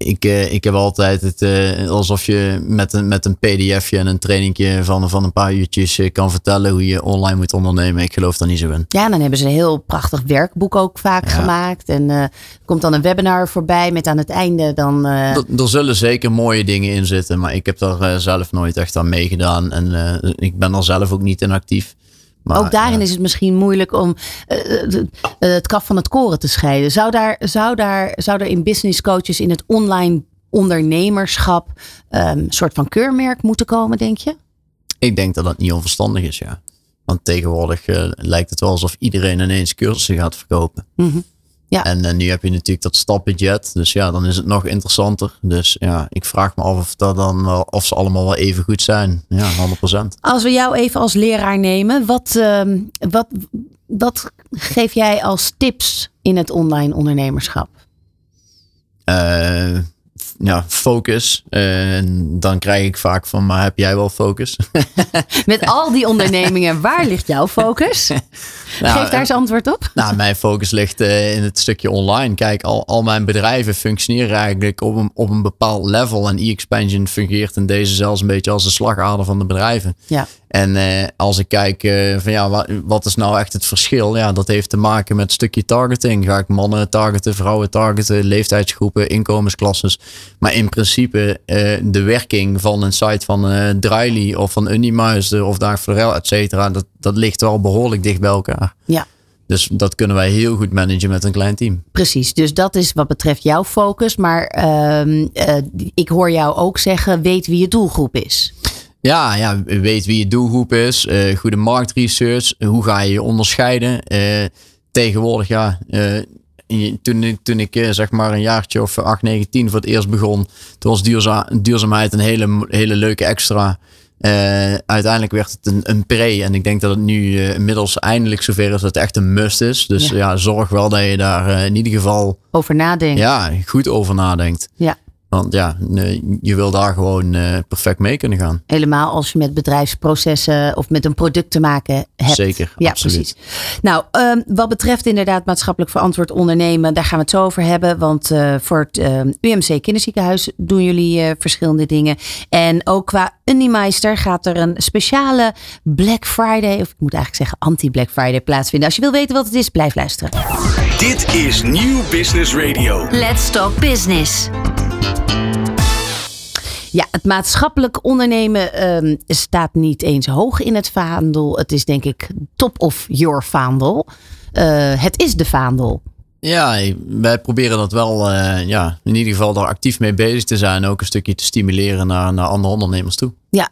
ik, eh, ik heb altijd het eh, alsof je met een, met een pdfje en een trainingje van, van een paar uurtjes eh, kan vertellen hoe je online moet ondernemen. Ik geloof daar niet zo in. Ja, dan hebben ze een heel prachtig werkboek ook vaak Ja. gemaakt. En er komt dan een webinar voorbij met aan het einde dan... eh, Er, er zullen zeker mooie dingen in zitten, maar ik heb daar zelf nooit echt aan meegedaan. En ik ben er zelf ook niet in actief. Maar, ook daarin ja. is het misschien moeilijk om eh, eh, eh, het kaf van het koren te scheiden. Zou daar, zou daar, zou er in business coaches in het online ondernemerschap ehm, een soort van keurmerk moeten komen, denk je? Ik denk dat dat niet onverstandig is, ja. Want tegenwoordig lijkt het wel alsof iedereen ineens cursussen gaat verkopen. Mhm. Ja. En eh, nu heb je natuurlijk dat stapbudget. Dus ja, dan is het nog interessanter. Dus ja, ik vraag me af of, dat dan of ze allemaal wel even goed zijn. Ja, 100%. Als we jou even als leraar nemen, wat, ehm, wat, wat geef jij als tips in het online ondernemerschap? Eh, ja, focus. Eh, en dan krijg ik vaak van, maar heb jij wel focus? (laughs) Met al die ondernemingen, waar ligt jouw focus? (laughs) Nou, Geef daar eens antwoord op. (laughs) Nou, mijn focus ligt uh, in het stukje online. Kijk, al, al mijn bedrijven functioneren eigenlijk op een, op een bepaald level. En e-expansion fungeert in deze zelfs een beetje als de slagader van de bedrijven. Ja. En uh, als ik kijk uh, van ja, wat, wat, is nou echt het verschil? Ja, dat heeft te maken met het stukje targeting. Ga ik mannen targeten, vrouwen targeten, leeftijdsgroepen, inkomensklasses. Maar in principe uh, de werking van een site van uh, Dryly of van Unimuizen of Dag Florel, et cetera, dat, dat ligt wel behoorlijk dicht bij elkaar. Ja. Dus dat kunnen wij heel goed managen met een klein team. Precies, dus dat is wat betreft jouw focus. Maar uh, ik hoor jou ook zeggen, weet wie je doelgroep is. Ja, ja, weet wie je doelgroep is. Uh, goede marktresearch. Hoe ga je je onderscheiden? Uh, tegenwoordig, ja. Uh, toen, toen ik zeg maar een jaartje of 8, 9, 10 voor het eerst begon. Toen was duurza duurzaamheid een hele, hele leuke extra. uiteindelijk werd het een, een pre. En ik denk dat het nu inmiddels eindelijk zover is dat het echt een must is. Dus ja, ja zorg wel dat je daar in ieder geval... Over nadenkt. Ja, goed over nadenkt. Ja. Want ja, je wil daar gewoon uh, perfect mee kunnen gaan. Helemaal als je met bedrijfsprocessen of met een product te maken hebt. Zeker, ja, absoluut. precies. Nou, um, wat betreft inderdaad maatschappelijk verantwoord ondernemen, daar gaan we het zo over hebben. Want uh, voor het uh, UMC Kinderziekenhuis doen jullie verschillende dingen. En ook qua Unimeister gaat er een speciale Black Friday, of ik moet eigenlijk zeggen anti-Black Friday plaatsvinden. Als je wil weten wat het is, blijf luisteren. Dit is Nieuw Business Radio. Let's Talk Business. Ja, het maatschappelijk ondernemen um, staat niet eens hoog in het vaandel. Het is denk ik top of your vaandel. Uh, het is de vaandel. Ja, wij proberen dat wel, uh, ja, in ieder geval daar actief mee bezig te zijn. Ook een stukje te stimuleren naar, naar andere ondernemers toe. Ja,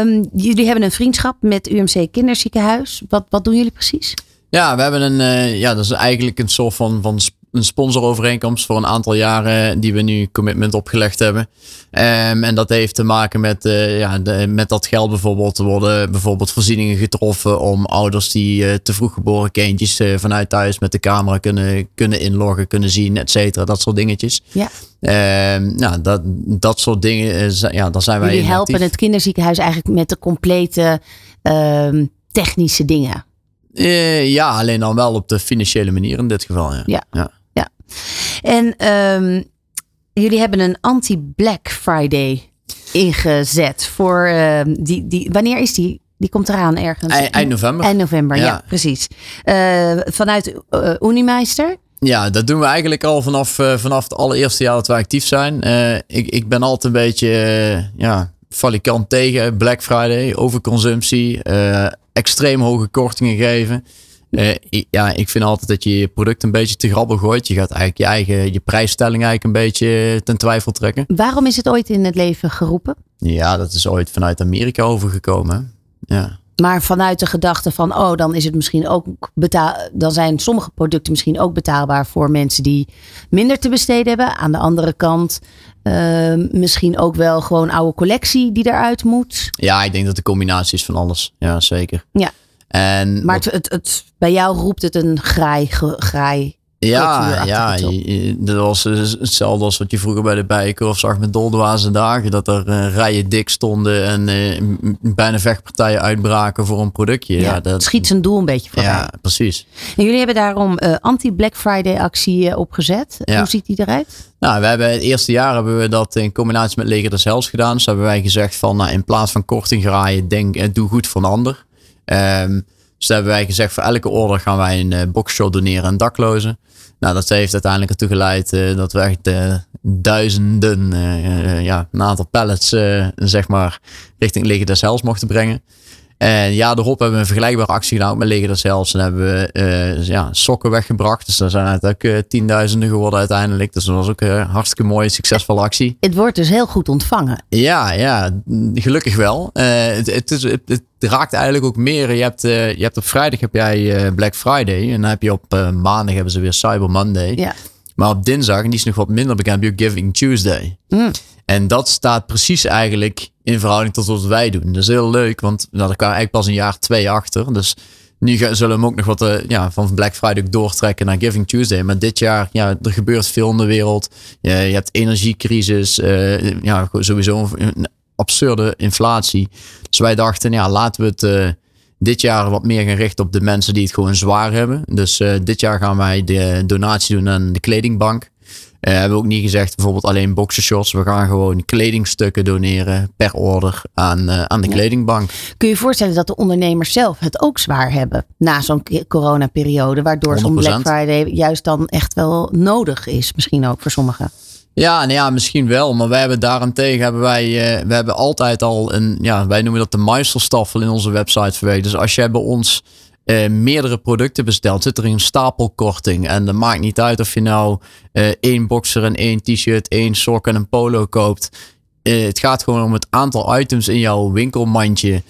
um, jullie hebben een vriendschap met UMC Kinderziekenhuis. Wat, wat doen jullie precies? Ja, we hebben een, uh, ja, dat is eigenlijk een soort van, van een sponsorovereenkomst voor een aantal jaren die we nu commitment opgelegd hebben. Um, en dat heeft te maken met, uh, ja, de, met dat geld bijvoorbeeld. Er worden bijvoorbeeld voorzieningen getroffen om ouders die uh, te vroeg geboren kindjes uh, vanuit thuis met de camera kunnen, kunnen inloggen, kunnen zien, et cetera. Dat soort dingetjes. Ja. Um, nou, dat, dat soort dingen, ja, daar zijn wij Jullie helpen actief. het kinderziekenhuis eigenlijk met de complete um, technische dingen. ja, alleen dan wel op de financiële manier in dit geval. Ja. ja. ja. En um, jullie hebben een anti-Black Friday ingezet voor uh, die, die. Wanneer is die? Die komt eraan ergens. Eind, november. Eind november, ja, ja precies. Uh, vanuit uh, Unimeister. Ja, dat doen we eigenlijk al vanaf, uh, vanaf het allereerste jaar dat wij actief zijn. ik, ik ben altijd een beetje ja, valikant tegen Black Friday, overconsumptie, extreem hoge kortingen geven. Uh, ja, ik vind altijd dat je je product een beetje te grabbel gooit. Je gaat eigenlijk je eigen je prijsstelling eigenlijk een beetje ten twijfel trekken. Waarom is het ooit in het leven geroepen? Ja, dat is ooit vanuit Amerika overgekomen. Ja. Maar vanuit de gedachte van, oh, dan is het misschien ook betaal. Dan zijn sommige producten misschien ook betaalbaar voor mensen die minder te besteden hebben. Aan de andere kant, uh, misschien ook wel gewoon oude collectie die eruit moet. Ja, ik denk dat de combinatie is van alles. Ja, zeker. Ja. En maar het, het, het, bij jou roept het een graai, graai ja, ja dat was hetzelfde als wat je vroeger bij de Bijenkorf zag met Doldewaze dagen. Dat er uh, rijen dik stonden en uh, bijna vechtpartijen uitbraken voor een productje. Ja, ja dat schiet zijn doel een beetje voorbij. Ja, precies. En jullie hebben daarom uh, anti-Black Friday actie opgezet. Ja. Hoe ziet die eruit? Nou, we hebben het eerste jaar hebben we dat in combinatie met Leger des Hels gedaan. Dus hebben wij gezegd van nou, in plaats van korting graaien, denk, doe goed voor een ander. Um, dus hebben wij gezegd, voor elke order gaan wij een uh, boxshot doneren aan daklozen. Nou, dat heeft uiteindelijk ertoe geleid uh, dat we echt uh, duizenden, ja, een aantal pallets, zeg maar, richting Liggen des Hels mochten brengen. En ja, daarop hebben we een vergelijkbare actie gedaan met des Hels. En hebben we ja, sokken weggebracht. Dus daar zijn het ook tienduizenden geworden uiteindelijk. Dus dat was ook een hartstikke mooie, succesvolle actie. Het wordt dus heel goed ontvangen. Ja, ja gelukkig wel. het, het, is, het, het raakt eigenlijk ook meer. Je hebt, uh, je hebt op vrijdag heb jij uh, Black Friday. En dan heb je op uh, maandag hebben ze weer Cyber Monday. Ja. Maar op dinsdag, en die is nog wat minder bekend, heb je Giving Tuesday. Mm. En dat staat precies eigenlijk in verhouding tot wat wij doen. Dat is heel leuk, want nou, daar kwamen eigenlijk pas een jaar twee achter. Dus Nu zullen we hem ook nog wat uh, ja, van Black Friday doortrekken naar Giving Tuesday. Maar dit jaar, ja, er gebeurt veel in de wereld. je hebt energiecrisis, uh, ja, sowieso een absurde inflatie. Dus wij dachten, ja, laten we het dit jaar wat meer gaan richten op de mensen die het gewoon zwaar hebben. Dus dit jaar gaan wij de donatie doen aan de kledingbank. Uh, we hebben ook niet gezegd bijvoorbeeld alleen boxershorts. We gaan gewoon kledingstukken doneren per order aan, uh, aan de kledingbank. Kun je je voorstellen dat de ondernemers zelf het ook zwaar hebben na zo'n coronaperiode? Waardoor zo'n Black Friday juist dan echt wel nodig is. Misschien ook voor sommigen. Ja, nou ja, misschien wel. Maar wij hebben daarentegen hebben wij, uh, we hebben altijd al een, ja, wij noemen dat de meisterstaffel in onze website verwerkt. Dus als jij bij ons uh, meerdere producten bestelt, zit er een stapelkorting. En dat maakt niet uit of je nou uh, één boxer en één t-shirt, één sok en een polo koopt. Uh, het gaat gewoon om het aantal items in jouw winkelmandje.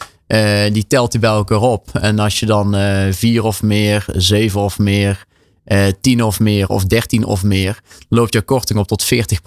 die telt hij bij elkaar op. En als je dan vier of meer, zeven of meer, uh, eh, 10 of meer of 13 of meer, loopt jouw korting op tot 40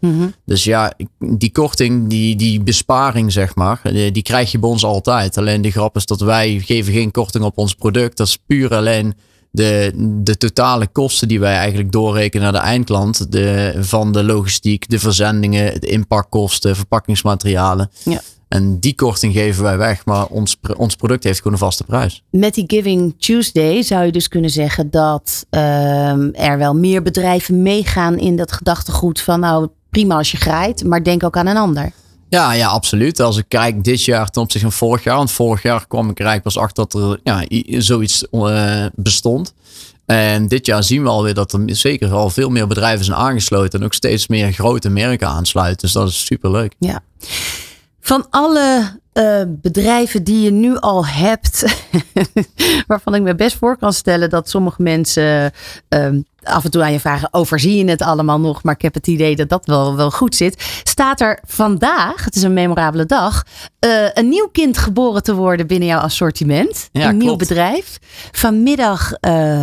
mm Dus ja, die korting, die, die besparing zeg maar, die, die, krijg je bij ons altijd. Alleen de grap is dat wij geven geen korting op ons product. Dat is puur alleen de, de totale kosten die wij eigenlijk doorrekenen naar de eindklant. De, van de logistiek, de verzendingen, de inpakkosten, verpakkingsmaterialen. Ja. En die korting geven wij weg, maar ons, ons product heeft gewoon een vaste prijs. Met die Giving Tuesday zou je dus kunnen zeggen dat uh, er wel meer bedrijven meegaan in dat gedachtegoed van nou prima als je graait, maar denk ook aan een ander. Ja, ja, absoluut. Als ik kijk dit jaar ten opzichte van vorig jaar. Want vorig jaar kwam ik er eigenlijk pas achter dat er ja, zoiets uh, bestond. En dit jaar zien we alweer dat er zeker al veel meer bedrijven zijn aangesloten. En ook steeds meer grote merken aansluiten. Dus dat is super leuk. Ja. Van alle uh, bedrijven die je nu al hebt, (laughs) waarvan ik me best voor kan stellen dat sommige mensen uh, af en toe aan je vragen: overzie je het allemaal nog? Maar ik heb het idee dat dat wel, wel goed zit. Staat er vandaag, het is een memorabele dag, uh, een nieuw kind geboren te worden binnen jouw assortiment? Ja, een nieuw bedrijf. Vanmiddag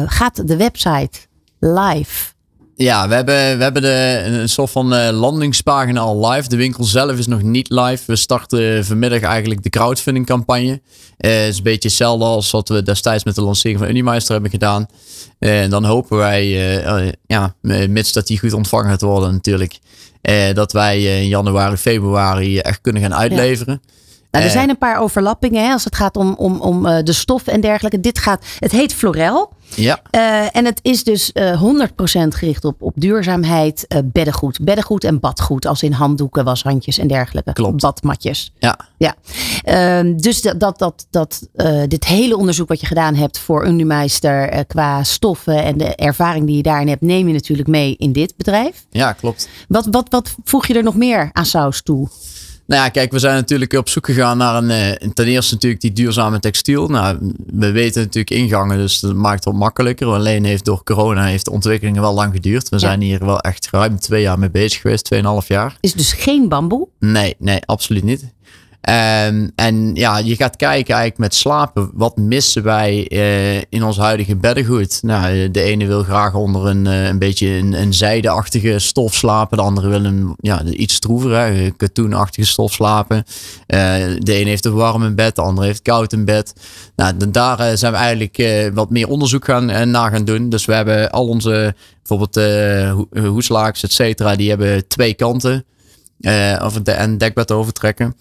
gaat de website live. Ja, we hebben, we hebben de, een soort van uh, landingspagina al live. De winkel zelf is nog niet live. We starten vanmiddag eigenlijk de crowdfunding campagne. Uh, het is een beetje hetzelfde als wat we destijds met de lancering van Unimeister hebben gedaan. Uh, en dan hopen wij, ja, mits dat die goed ontvangen gaat worden natuurlijk, dat wij in januari, februari echt kunnen gaan uitleveren. Nou, er zijn een paar overlappingen hè, als het gaat om, om, om de stof en dergelijke. Dit gaat, het heet Florel. Ja. Uh, en het is dus uh, eh, 100% gericht op, op duurzaamheid, uh, beddengoed. Beddengoed en badgoed, als in handdoeken, washandjes en dergelijke. Klopt. Badmatjes. Ja. ja. Uh, dus dat, dat, dat, dat dit hele onderzoek wat je gedaan hebt voor Unimeister qua stoffen en de ervaring die je daarin hebt, neem je natuurlijk mee in dit bedrijf. Ja, klopt. Wat, wat, wat voeg je er nog meer aan saus toe? Nou ja, kijk, we zijn natuurlijk op zoek gegaan naar een, eh, ten eerste natuurlijk die duurzame textiel. Nou, we weten natuurlijk ingangen, dus dat maakt het wat makkelijker. Alleen heeft door corona heeft de ontwikkeling wel lang geduurd. We zijn hier wel echt ruim twee jaar mee bezig geweest, tweeënhalf jaar. Is dus geen bamboe? Nee, nee, absoluut niet. Um, en ja, je gaat kijken eigenlijk met slapen. Wat missen wij uh, in ons huidige beddengoed? Nou, de ene wil graag onder een, uh, een beetje een, een zijdeachtige stof slapen. De andere wil een ja, iets stroevere, katoenachtige stof slapen. Uh, de ene heeft een warm bed, de andere heeft koud in bed. Nou, daar zijn we eigenlijk wat meer onderzoek gaan, naar gaan doen. Dus we hebben al onze, bijvoorbeeld hoeslaaks, et cetera, die hebben twee kanten. of een dekbed overtrekken.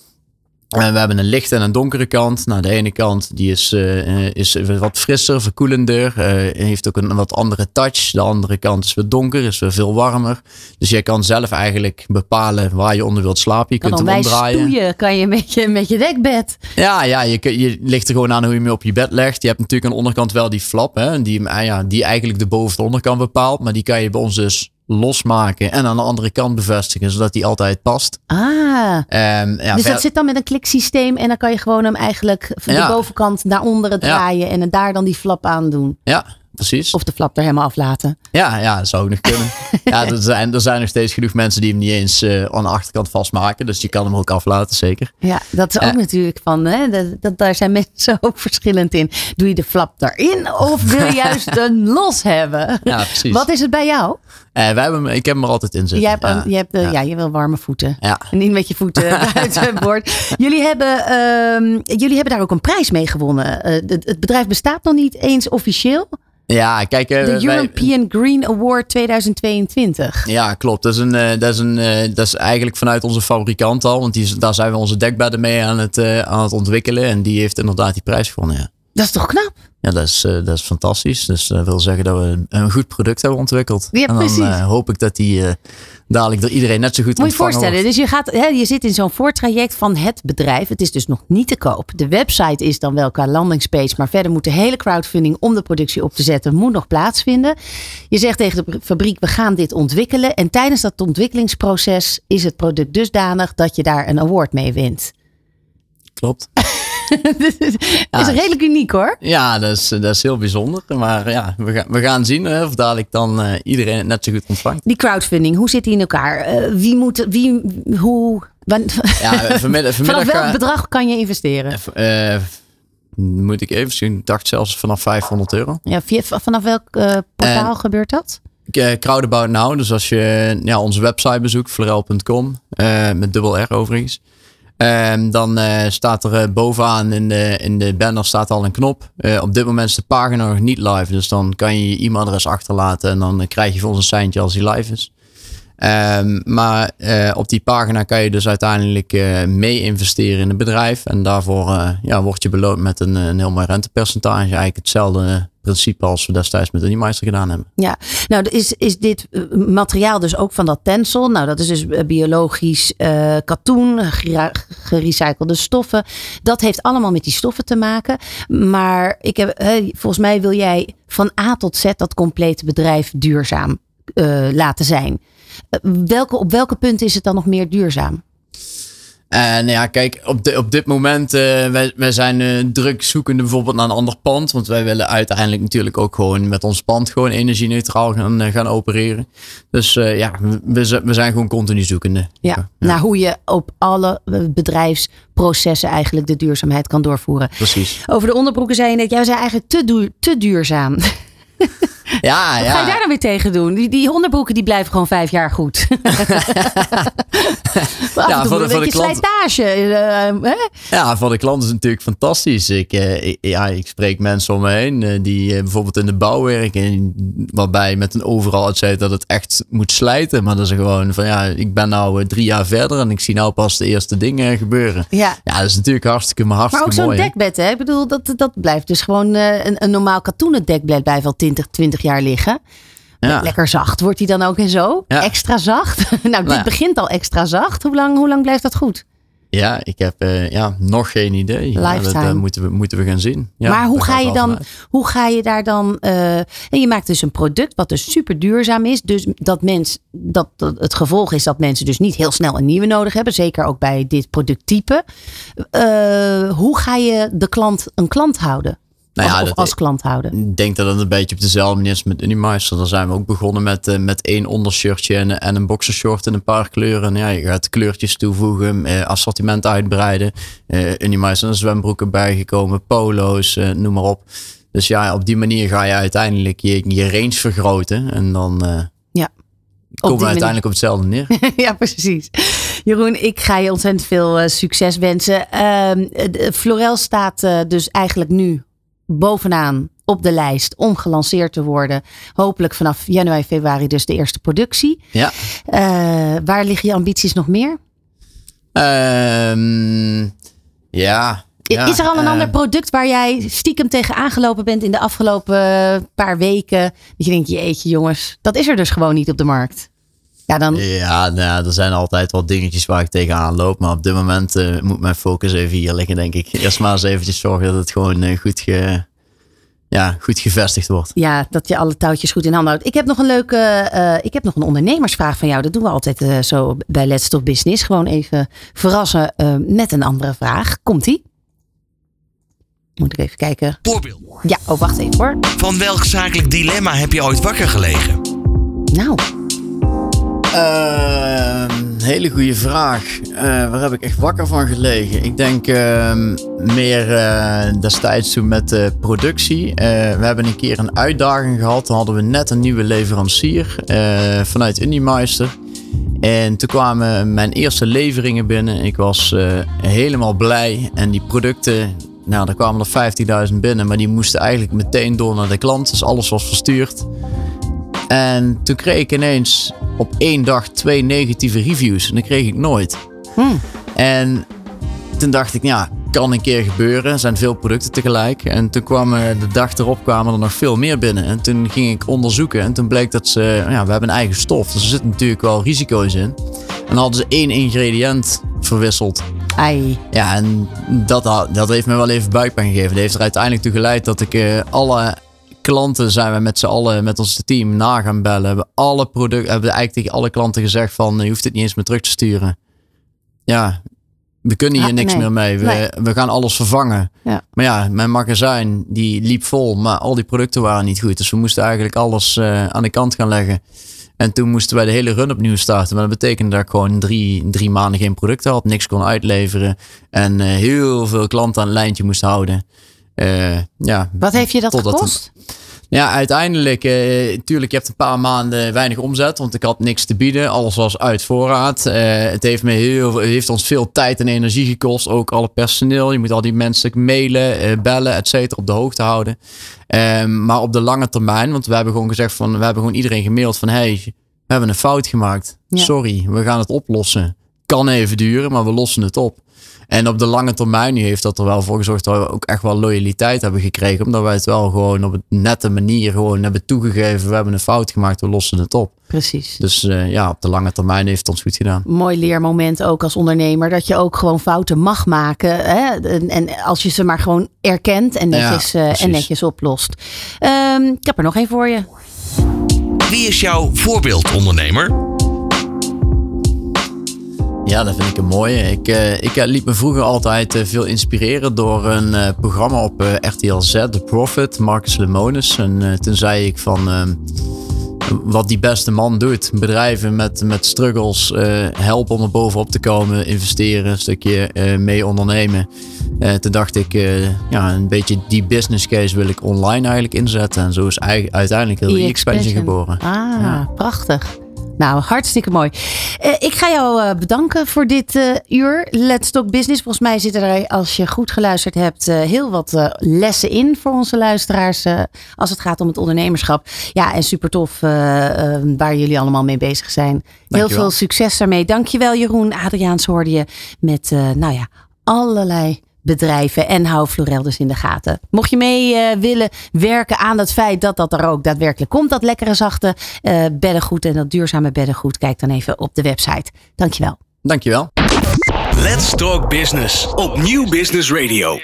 En we hebben een lichte en een donkere kant. Nou, de ene kant die is, uh, is wat frisser, verkoelender. Uh, heeft ook een wat andere touch. De andere kant is weer donker, is weer veel warmer. Dus jij kan zelf eigenlijk bepalen waar je onder wilt slapen. Je kunt hem omdraaien. Stoeien kan je met, je met je dekbed. Ja, ja je, je ligt er gewoon aan hoe je hem op je bed legt. Je hebt natuurlijk aan de onderkant wel die flap. Hè, die, ja, die eigenlijk de boven- de onderkant bepaalt. Maar die kan je bij ons dus losmaken en aan de andere kant bevestigen, zodat die altijd past. Ah, um, ja, dus dat zit dan met een kliksysteem en dan kan je gewoon hem eigenlijk van de bovenkant naar onderen draaien en daar dan die flap aan doen. Ja, precies. Of de flap er helemaal aflaten. Ja, ja, dat zou ook nog kunnen. (laughs) ja, er zijn, er zijn nog steeds genoeg mensen die hem niet eens uh, aan de achterkant vastmaken. Dus je kan hem ook aflaten, zeker. Ja, dat is ook Uh, natuurlijk van, hè, dat, dat, daar zijn mensen (laughs) ook verschillend in. Doe je de flap erin of wil je juist (laughs) een los hebben? Ja, precies. Wat is het bij jou? Eh, wij hebben, ik heb hem er altijd in zitten. Jij hebt, ja. je, hebt, eh, ja. ja. je wil warme voeten. Ja. En niet met je voeten buiten het bord. Jullie hebben, ehm, jullie hebben daar ook een prijs mee gewonnen. Eh, het, het bedrijf bestaat nog niet eens officieel. Ja, kijk. eh, De wij- European Green Award 2022. Ja, klopt. Dat is, een, eh, dat, is een, eh, dat is eigenlijk vanuit onze fabrikant al. Want die, daar zijn we onze dekbedden mee aan het, aan het ontwikkelen. En die heeft inderdaad die prijs gewonnen. Ja, Dat is toch knap? Ja dat, is, eh, dat is fantastisch. Dus dat wil zeggen dat we een, een goed product hebben ontwikkeld. Ja, en dan precies. eh, hoop ik dat die eh, dadelijk door iedereen net zo goed Moet je voorstellen, wordt. dus je, gaat, hè, je zit in zo'n voortraject van het bedrijf. Het is dus nog niet te koop. De website is dan wel qua landingspage, maar verder moet de hele crowdfunding om de productie op te zetten moet nog plaatsvinden. Je zegt tegen de fabriek, we gaan dit ontwikkelen. En tijdens dat ontwikkelingsproces is het product dusdanig dat je daar een award mee wint. Klopt. (laughs) dat is redelijk uniek hoor. Ja, dat is, dat is heel bijzonder. Maar ja, we gaan, we gaan zien hè, of dadelijk dan eh, iedereen het net zo goed ontvangt. Die crowdfunding, hoe zit die in elkaar? Eh, wie moet, wie, hoe, wan- (laughs) Ja, vanmiddag, vanaf welk bedrag kan je investeren? eh, moet ik even zien. Ik dacht zelfs vanaf 500 euro. Ja, via, vanaf welk eh, portaal gebeurt dat? Uh, Crowdabout Now. Dus als je ja, onze website bezoekt, florel.com, eh, met dubbel R overigens. Ehm, dan eh, staat er eh, bovenaan in de, in de banner staat al een knop. Eh, op dit moment is de pagina nog niet live. Dus dan kan je je e-mailadres achterlaten. En dan krijg je voor ons een seintje als die live is. Ehm, maar eh, op die pagina kan je dus uiteindelijk eh, mee investeren in het bedrijf. En daarvoor eh, ja, word je beloond met een, een heel mooi rentepercentage. Eigenlijk hetzelfde principe als we destijds met Unimeister gedaan hebben. Ja, nou is, is dit materiaal dus ook van dat tencel? Nou, dat is dus biologisch katoen, gerecyclede stoffen. Dat heeft allemaal met die stoffen te maken. Maar ik heb, volgens mij wil jij van A tot Z dat complete bedrijf duurzaam laten zijn. Eh, welke, op welke punten is het dan nog meer duurzaam? En ja, kijk, op, de, op dit moment, eh wij, wij zijn eh, druk zoekende bijvoorbeeld naar een ander pand. Want wij willen uiteindelijk natuurlijk ook gewoon met ons pand gewoon energie-neutraal gaan, eh, gaan opereren. Dus eh, ja, we, we zijn gewoon continu zoekende. Ja, naar hoe je op alle eh, bedrijfsprocessen eigenlijk de duurzaamheid kan doorvoeren. Precies. Over de onderbroeken zei je net, jij zijn eigenlijk te, duur, te duurzaam. (laughs) Ja, Wat ga je ja. daar dan weer tegen doen? Die, die die blijven gewoon vijf jaar goed. (laughs) Toe voor de- voor klant- slijtage. eh, hè? Ja, voor de klant is het natuurlijk fantastisch. Ik, eh, ik- ja, ik spreek mensen om me heen eh, die eh, bijvoorbeeld in de bouw werken. en Waarbij met een overal uitzet dat het echt moet slijten. Maar dat is gewoon van ja, ik ben nou eh, drie jaar verder en ik zie nou pas de eerste dingen gebeuren. Ja. Ja, dat is natuurlijk hartstikke, maar Maar hartstikke ook zo'n dekbed, hè? Ik bedoel, dat, dat blijft dus gewoon eh, een, een normaal katoenen dekbed blijft al 20, 20 jaar liggen. Ja. Lekker zacht wordt die dan ook en zo. Ja. Extra zacht. (laughs) nou, dit ja. begint al extra zacht. Hoe lang, hoe lang blijft dat goed? Ja, ik heb eh, ja, nog geen idee. Ja, dat, dat moeten, we, moeten we gaan zien. Ja, maar hoe ga je dan, hoe ga je daar dan, eh, en je maakt dus een product wat dus super duurzaam is. Dus dat mens, dat, dat het gevolg is dat mensen dus niet heel snel een nieuwe nodig hebben. Zeker ook bij dit producttype. Eh, hoe ga je de klant een klant houden? Nou ja, of, of dat- als klant houden? Ik denk dat het een beetje op dezelfde manier is met Unimeister. Daar zijn we ook begonnen met, eh, met één ondershirtje en, en een boxershort in een paar kleuren. En ja, je gaat kleurtjes toevoegen, eh, assortiment uitbreiden. Eh Unimeister een zwembroeken bijgekomen, polo's, noem maar op. Dus ja, op die manier ga je uiteindelijk je, je range vergroten. En dan Ja. komen we uiteindelijk op hetzelfde neer. (laughs) ja, precies. Jeroen, ik ga je ontzettend veel succes wensen. Ehm, Florel staat dus eigenlijk nu bovenaan op de lijst om gelanceerd te worden. Hopelijk vanaf januari, februari dus de eerste productie. ja. Eh, waar liggen je ambities nog meer? Ehm, ja. Is er al een eh, ander product waar jij stiekem tegen aangelopen bent in de afgelopen eh, paar weken? Dat je denkt, jeetje jongens, dat is er dus gewoon niet op de markt. Ja, dan, Ja, nou, er zijn altijd wel dingetjes waar ik tegenaan loop. Maar op dit moment eh, moet mijn focus even hier liggen, denk ik. Eerst maar eens eventjes zorgen dat het gewoon eh, goed, ge, ja, goed gevestigd wordt. Ja, dat je alle touwtjes goed in handen houdt. Ik heb nog een leuke, eh, ik heb nog een ondernemersvraag van jou. Dat doen we altijd eh, zo bij Let's Talk Business. Gewoon even verrassen eh, met een andere vraag. Komt-ie? Moet ik even kijken. Voorbeeld. Ja, oh wacht even hoor. Van welk zakelijk dilemma heb je ooit wakker gelegen? Nou, Ehm, hele goede vraag. Eh, waar heb ik echt wakker van gelegen? Ik denk ehm, meer eh, destijds toen met de productie. Eh, we hebben een keer een uitdaging gehad. Dan hadden we net een nieuwe leverancier vanuit Unimeister. En toen kwamen mijn eerste leveringen binnen. Ik was helemaal blij. En die producten, nou, er kwamen er 15.000 binnen. Maar die moesten eigenlijk meteen door naar de klant. Dus alles was verstuurd. En toen kreeg ik ineens op één dag twee negatieve reviews. En dat kreeg ik nooit. Hmm. En toen dacht ik, ja, kan een keer gebeuren. Er zijn veel producten tegelijk. En toen kwam eh, de dag erop kwamen er nog veel meer binnen. En toen ging ik onderzoeken. En toen bleek dat ze, ja, we hebben een eigen stof. Dus er zitten natuurlijk wel risico's in. En hadden ze één ingrediënt verwisseld. ai. Ja, en dat, dat heeft me wel even buikpijn gegeven. Dat heeft er uiteindelijk toe geleid dat ik eh, alle klanten zijn we met z'n allen, met ons team, na gaan bellen. We hebben alle producten, hebben eigenlijk tegen alle klanten gezegd van, je hoeft het niet eens meer terug te sturen. Ja, we kunnen hier Ah, niks nee. meer mee. We, Nee. we gaan alles vervangen. Ja. Maar ja, mijn magazijn die liep vol, maar al die producten waren niet goed. Dus we moesten eigenlijk alles eh, aan de kant gaan leggen. En toen moesten wij de hele run opnieuw starten. Maar dat betekende dat ik gewoon drie, drie maanden geen producten had. Niks kon uitleveren. En eh, heel veel klanten aan het lijntje moest houden. Eh, ja, Wat heeft je dat gekost? ja, uiteindelijk, eh, tuurlijk, je hebt een paar maanden weinig omzet, want ik had niks te bieden. Alles was uit voorraad. Eh, het heeft, me heel, heeft ons veel tijd en energie gekost. Ook alle personeel. Je moet al die mensen mailen, eh, bellen, et cetera, op de hoogte houden. Ehm, maar op de lange termijn, want we hebben gewoon gezegd van, we hebben gewoon iedereen gemaild van, hey, we hebben een fout gemaakt. Ja. Sorry, we gaan het oplossen. Kan even duren, maar we lossen het op. En op de lange termijn nu heeft dat er wel voor gezorgd dat we ook echt wel loyaliteit hebben gekregen. Omdat wij het wel gewoon op een nette manier gewoon hebben toegegeven. We hebben een fout gemaakt, we lossen het op. Precies. Dus eh, ja, op de lange termijn heeft het ons goed gedaan. Mooi leermoment ook als ondernemer. Dat je ook gewoon fouten mag maken. Hè? En, en als je ze maar gewoon erkent en netjes, Ja, eh, en netjes oplost. Ehm, ik heb er nog één voor je. Wie is jouw voorbeeldondernemer? Ja, dat vind ik een mooie. Ik, eh, ik eh, liet me vroeger altijd eh, veel inspireren door een programma op RTL Z, The Profit, Marcus Lemonis. En toen zei ik van ehm, wat die beste man doet. Bedrijven met, met struggles eh, helpen om er bovenop te komen, investeren, een stukje mee ondernemen. Toen dacht ik, ja, een beetje die business case wil ik online eigenlijk inzetten. En zo is uiteindelijk heel E-Expansion geboren. Ah, Ja. prachtig. Nou, hartstikke mooi. Eh, ik ga jou eh, bedanken voor dit eh, uur. Let's Talk Business. Volgens mij zitten er, als je goed geluisterd hebt, heel wat lessen in voor onze luisteraars. als het gaat om het ondernemerschap. Ja, en super tof waar jullie allemaal mee bezig zijn. Heel veel succes daarmee. Dankjewel Jeroen. Adriaans hoorde je met, nou ja, allerlei bedrijven en hou Florelders in de gaten. Mocht je mee eh, willen werken aan het feit dat dat er ook daadwerkelijk komt, dat lekkere zachte eh, beddengoed en dat duurzame beddengoed, kijk dan even op de website. Dankjewel. Dankjewel. Let's Talk Business op Nieuw Business Radio.